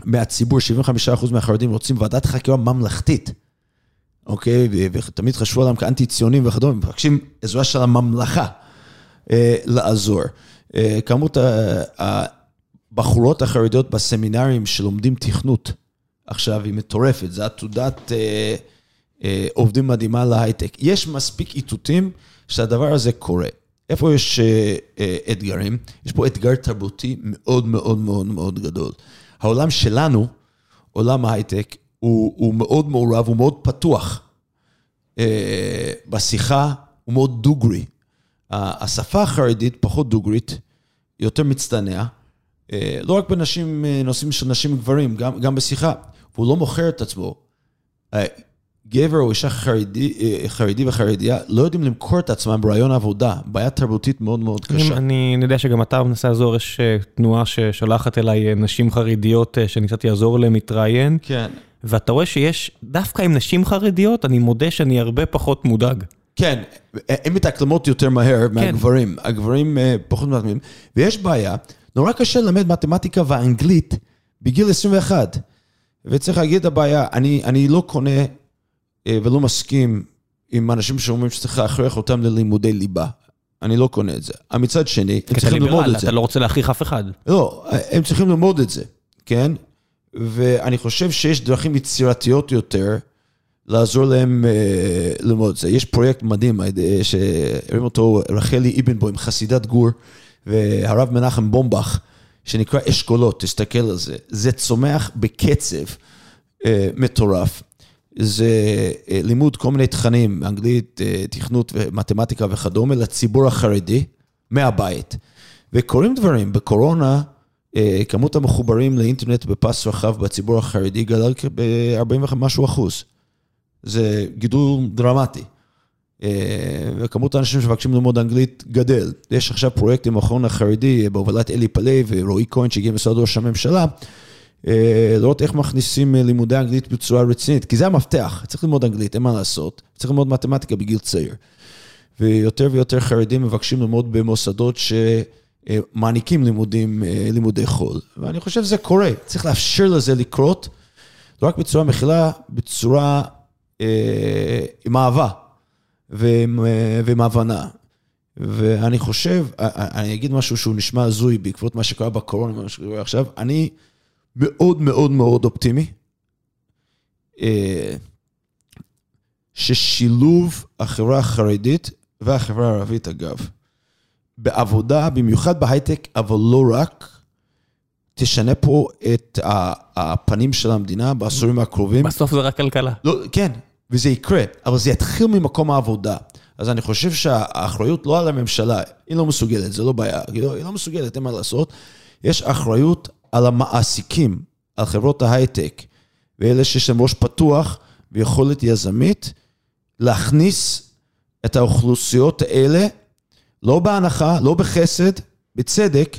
מהציבור, 75% מהחרדים רוצים ועדת חקירה ממלכתית, אוקיי? ותמיד חשבו עליהם כאנטי-ציונים וכדומה, מבקשים עזרה של הממלכה לעזור. כמות הבחורות החרדיות בסמינרים שלומדים תכנות, עכשיו היא מטורפת, זו עתודת אה, אה, עובדים מדהימה להייטק. יש מספיק איתותים שהדבר הזה קורה. איפה יש אה, אה, אתגרים? יש פה אתגר תרבותי מאוד מאוד מאוד מאוד גדול. העולם שלנו, עולם ההייטק, הוא, הוא מאוד מעורב, הוא מאוד פתוח. אה, בשיחה הוא מאוד דוגרי. השפה החרדית פחות דוגרית, יותר מצטנע. אה, לא רק בנשים, אה, של נשים וגברים, גם, גם בשיחה. והוא לא מוכר את עצמו. אה, גבר או אישה חרדי, אה, חרדי וחרדיה לא יודעים למכור את עצמם ברעיון עבודה, בעיה תרבותית מאוד מאוד קשה. אני, אני יודע שגם אתה מנסה לעזור, יש אה, תנועה ששולחת אליי נשים חרדיות שניסיתי לעזור להן להתראיין. כן. ואתה רואה שיש, דווקא עם נשים חרדיות, אני מודה שאני הרבה פחות מודאג. כן, הן מתאקלמות יותר מהר כן. מהגברים. הגברים פחות מתאקלמים. ויש בעיה, נורא קשה ללמד מתמטיקה ואנגלית בגיל 21. וצריך להגיד את הבעיה, אני, אני לא קונה אה, ולא מסכים עם אנשים שאומרים שצריך להכריח אותם ללימודי ליבה. אני לא קונה את זה. מצד שני, הם צריכים ללמוד את זה. אתה לא רוצה להכריח אף אחד. לא, הם צריכים ללמוד את זה, כן? ואני חושב שיש דרכים יצירתיות יותר לעזור להם אה, ללמוד את זה. יש פרויקט מדהים אה, שהרים אותו רחלי אבנבוים, חסידת גור, והרב מנחם בומבך. שנקרא אשכולות, תסתכל על זה. זה צומח בקצב אה, מטורף. זה אה, לימוד כל מיני תכנים, אנגלית, אה, תכנות ומתמטיקה וכדומה, לציבור החרדי מהבית. וקורים דברים, בקורונה, אה, כמות המחוברים לאינטרנט בפס רחב בציבור החרדי גדל ב-40 ומשהו אחוז. זה גידול דרמטי. וכמות האנשים שמבקשים ללמוד אנגלית גדל. יש עכשיו פרויקט עם המכון החרדי בהובלת אלי פלא ורועי כהן שהגיע ממשרד ראש הממשלה, לראות איך מכניסים לימודי אנגלית בצורה רצינית, כי זה המפתח, צריך ללמוד אנגלית, אין מה לעשות, צריך ללמוד מתמטיקה בגיל צעיר. ויותר ויותר חרדים מבקשים ללמוד במוסדות שמעניקים לימודים, אה, לימודי חול. ואני חושב שזה קורה, צריך לאפשר לזה לקרות, לא רק בצורה מכילה, בצורה אה, עם אהבה. ועם, ועם הבנה. ואני חושב, אני אגיד משהו שהוא נשמע הזוי בעקבות מה שקרה בקורונה, מה שקורה עכשיו, אני מאוד מאוד מאוד אופטימי, אה, ששילוב החברה החרדית והחברה הערבית, אגב, בעבודה, במיוחד בהייטק, אבל לא רק, תשנה פה את הפנים של המדינה בעשורים הקרובים. בסוף זה רק כלכלה. לא, כן, וזה יקרה, אבל זה יתחיל ממקום העבודה. אז אני חושב שהאחריות לא על הממשלה, היא לא מסוגלת, זה לא בעיה, היא לא, היא לא מסוגלת, אין מה לעשות. יש אחריות על המעסיקים, על חברות ההייטק, ואלה שיש להם ראש פתוח ויכולת יזמית, להכניס את האוכלוסיות האלה, לא בהנחה, לא בחסד, בצדק,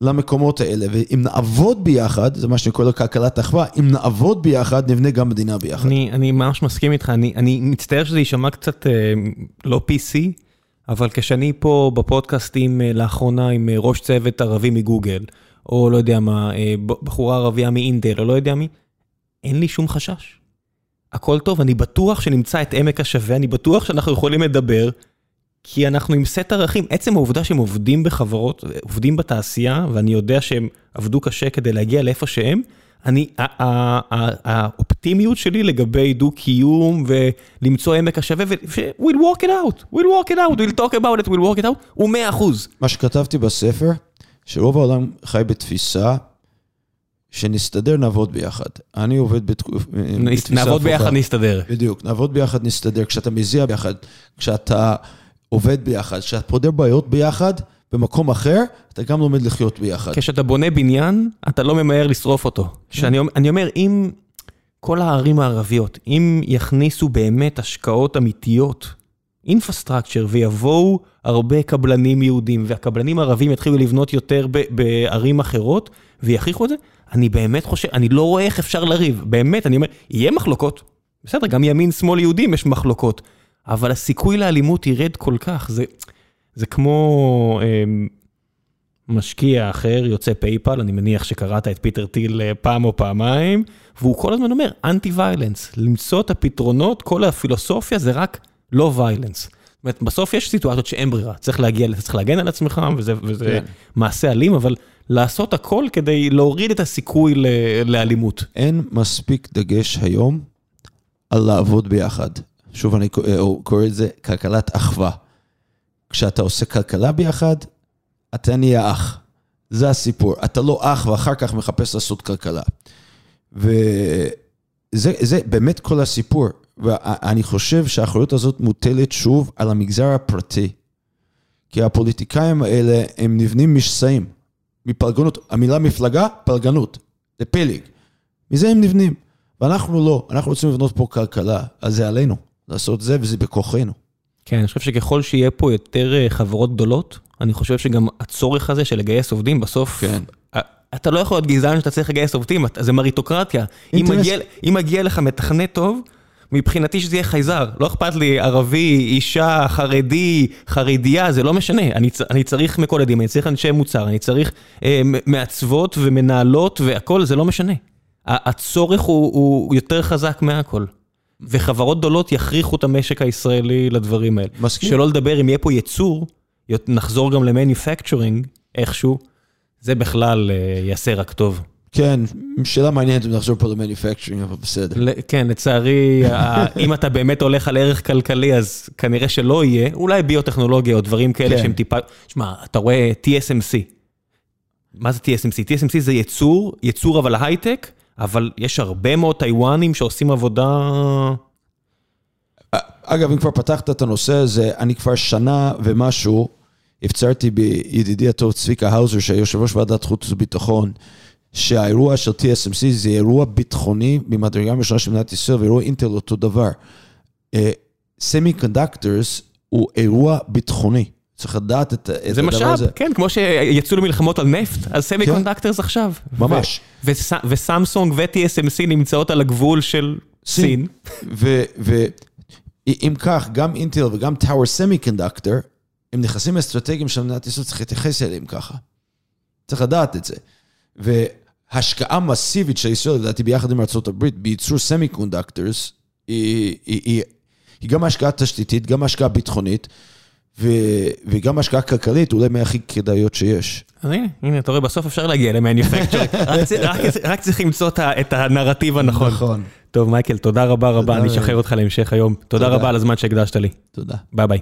למקומות האלה, ואם נעבוד ביחד, זה מה שאני קורא לו כלכלת אחווה, אם נעבוד ביחד, נבנה גם מדינה ביחד. אני, אני ממש מסכים איתך, אני, אני מצטער שזה יישמע קצת אה, לא PC, אבל כשאני פה בפודקאסטים אה, לאחרונה עם אה, ראש צוות ערבי מגוגל, או לא יודע מה, אה, בחורה ערבייה מאינטל, או לא יודע מי, אין לי שום חשש. הכל טוב, אני בטוח שנמצא את עמק השווה, אני בטוח שאנחנו יכולים לדבר. כי אנחנו עם סט ערכים, עצם העובדה שהם עובדים בחברות, עובדים בתעשייה, ואני יודע שהם עבדו קשה כדי להגיע לאיפה שהם, אני, האופטימיות שלי לגבי דו-קיום ולמצוא עמק השווה, ו- we'll walk it out, we'll walk it out, we'll talk about it, we'll walk it out, הוא 100%. מה שכתבתי בספר, שרוב העולם חי בתפיסה שנסתדר, נעבוד ביחד. אני עובד בתפיסה הפוכה. נעבוד ביחד, נסתדר. בדיוק, נעבוד ביחד, נסתדר. כשאתה מזיע ביחד, כשאתה... עובד ביחד, כשאתה פותר בעיות ביחד, במקום אחר, אתה גם לומד לחיות ביחד. כשאתה בונה בניין, אתה לא ממהר לשרוף אותו. שאני, אני אומר, אם כל הערים הערביות, אם יכניסו באמת השקעות אמיתיות infrastructure ויבואו הרבה קבלנים יהודים והקבלנים ערבים יתחילו לבנות יותר בערים אחרות ויכריחו את זה, אני באמת חושב, אני לא רואה איך אפשר לריב, באמת, אני אומר, יהיה מחלוקות, בסדר, גם ימין, שמאל, יהודים יש מחלוקות, אבל הסיכוי לאלימות ירד כל כך, זה, זה כמו אה, משקיע אחר, יוצא פייפל, אני מניח שקראת את פיטר טיל אה, פעם או פעמיים, והוא כל הזמן אומר, anti violence, למצוא את הפתרונות, כל הפילוסופיה זה רק לא violence. זאת אומרת, בסוף יש סיטואציות שאין ברירה, צריך להגיע, צריך להגן על עצמך, וזה, וזה כן. מעשה אלים, אבל לעשות הכל כדי להוריד את הסיכוי לאלימות. אין מספיק דגש היום על לעבוד ביחד. שוב, אני קורא לזה כלכלת אחווה. כשאתה עושה כלכלה ביחד, אתה נהיה אח. זה הסיפור. אתה לא אח ואחר כך מחפש לעשות כלכלה. וזה באמת כל הסיפור. ואני חושב שהאחריות הזאת מוטלת שוב על המגזר הפרטי. כי הפוליטיקאים האלה הם נבנים משסעים. מפלגנות, המילה מפלגה, פלגנות. זה פלג. מזה הם נבנים. ואנחנו לא, אנחנו רוצים לבנות פה כלכלה, אז זה עלינו לעשות זה, וזה בכוחנו. כן, אני חושב שככל שיהיה פה יותר אה, חברות גדולות, אני חושב שגם הצורך הזה של לגייס עובדים, בסוף... כן. אתה לא יכול להיות גזען שאתה צריך לגייס עובדים, זה מריטוקרטיה. אם מגיע, אם מגיע לך מתכנת טוב, מבחינתי שזה יהיה חייזר. לא אכפת לי ערבי, אישה, חרדי, חרדיה, זה לא משנה. אני, אני צריך מקולדים, אני צריך אנשי מוצר, אני צריך אה, מעצבות ומנהלות והכל, זה לא משנה. הצורך הוא, הוא יותר חזק מהכל. וחברות גדולות יכריחו את המשק הישראלי לדברים האלה. מסכים. שלא לדבר, אם יהיה פה ייצור, נחזור גם למניפקצ'רינג איכשהו, זה בכלל אה, יעשה רק טוב. כן, שאלה מעניינת אם נחזור פה למניפקצ'רינג, אבל בסדר. כן, לצערי, אם אתה באמת הולך על ערך כלכלי, אז כנראה שלא יהיה, אולי ביוטכנולוגיה או דברים כאלה כן. שהם טיפה... שמע, אתה רואה TSMC. מה זה TSMC? TSMC זה ייצור, ייצור אבל הייטק, אבל יש הרבה מאוד טיוואנים שעושים עבודה... אגב, אם כבר פתחת את הנושא הזה, אני כבר שנה ומשהו הפצרתי בידידי הטוב צביקה האוזר, שהיה יושב ראש ועדת חוץ וביטחון, שהאירוע של TSMC זה אירוע ביטחוני ממדרגה ראשונה של מדינת ישראל, ואירוע אינטל אותו דבר. semi uh, conductors הוא אירוע ביטחוני. צריך לדעת את, את הדבר משאב, הזה. זה משאב, כן, כמו שיצאו למלחמות על נפט, אז semi כן. conductors עכשיו. ממש. וסמסונג ו-TSMC נמצאות על הגבול של סין. ואם כך, גם אינטל וגם טאוור סמי קונדקטור, הם נכסים אסטרטגיים של מדינת ישראל, צריך להתייחס אליהם ככה. צריך לדעת את זה. השקעה מסיבית של ישראל, לדעתי ביחד עם ארה"ב, בייצור semiconductors, היא, היא, היא, היא גם השקעה תשתיתית, גם השקעה ביטחונית, ו, וגם השקעה כלכלית, אולי מהכי כדאיות שיש. אז הנה, הנה, אתה רואה, בסוף אפשר להגיע ל manufacturing, רק, רק, רק צריך למצוא את הנרטיב הנכון. נכון. טוב, מייקל, תודה רבה רבה, אני אשחרר אותך להמשך היום. תודה, תודה רבה על הזמן שהקדשת לי. תודה. ביי ביי.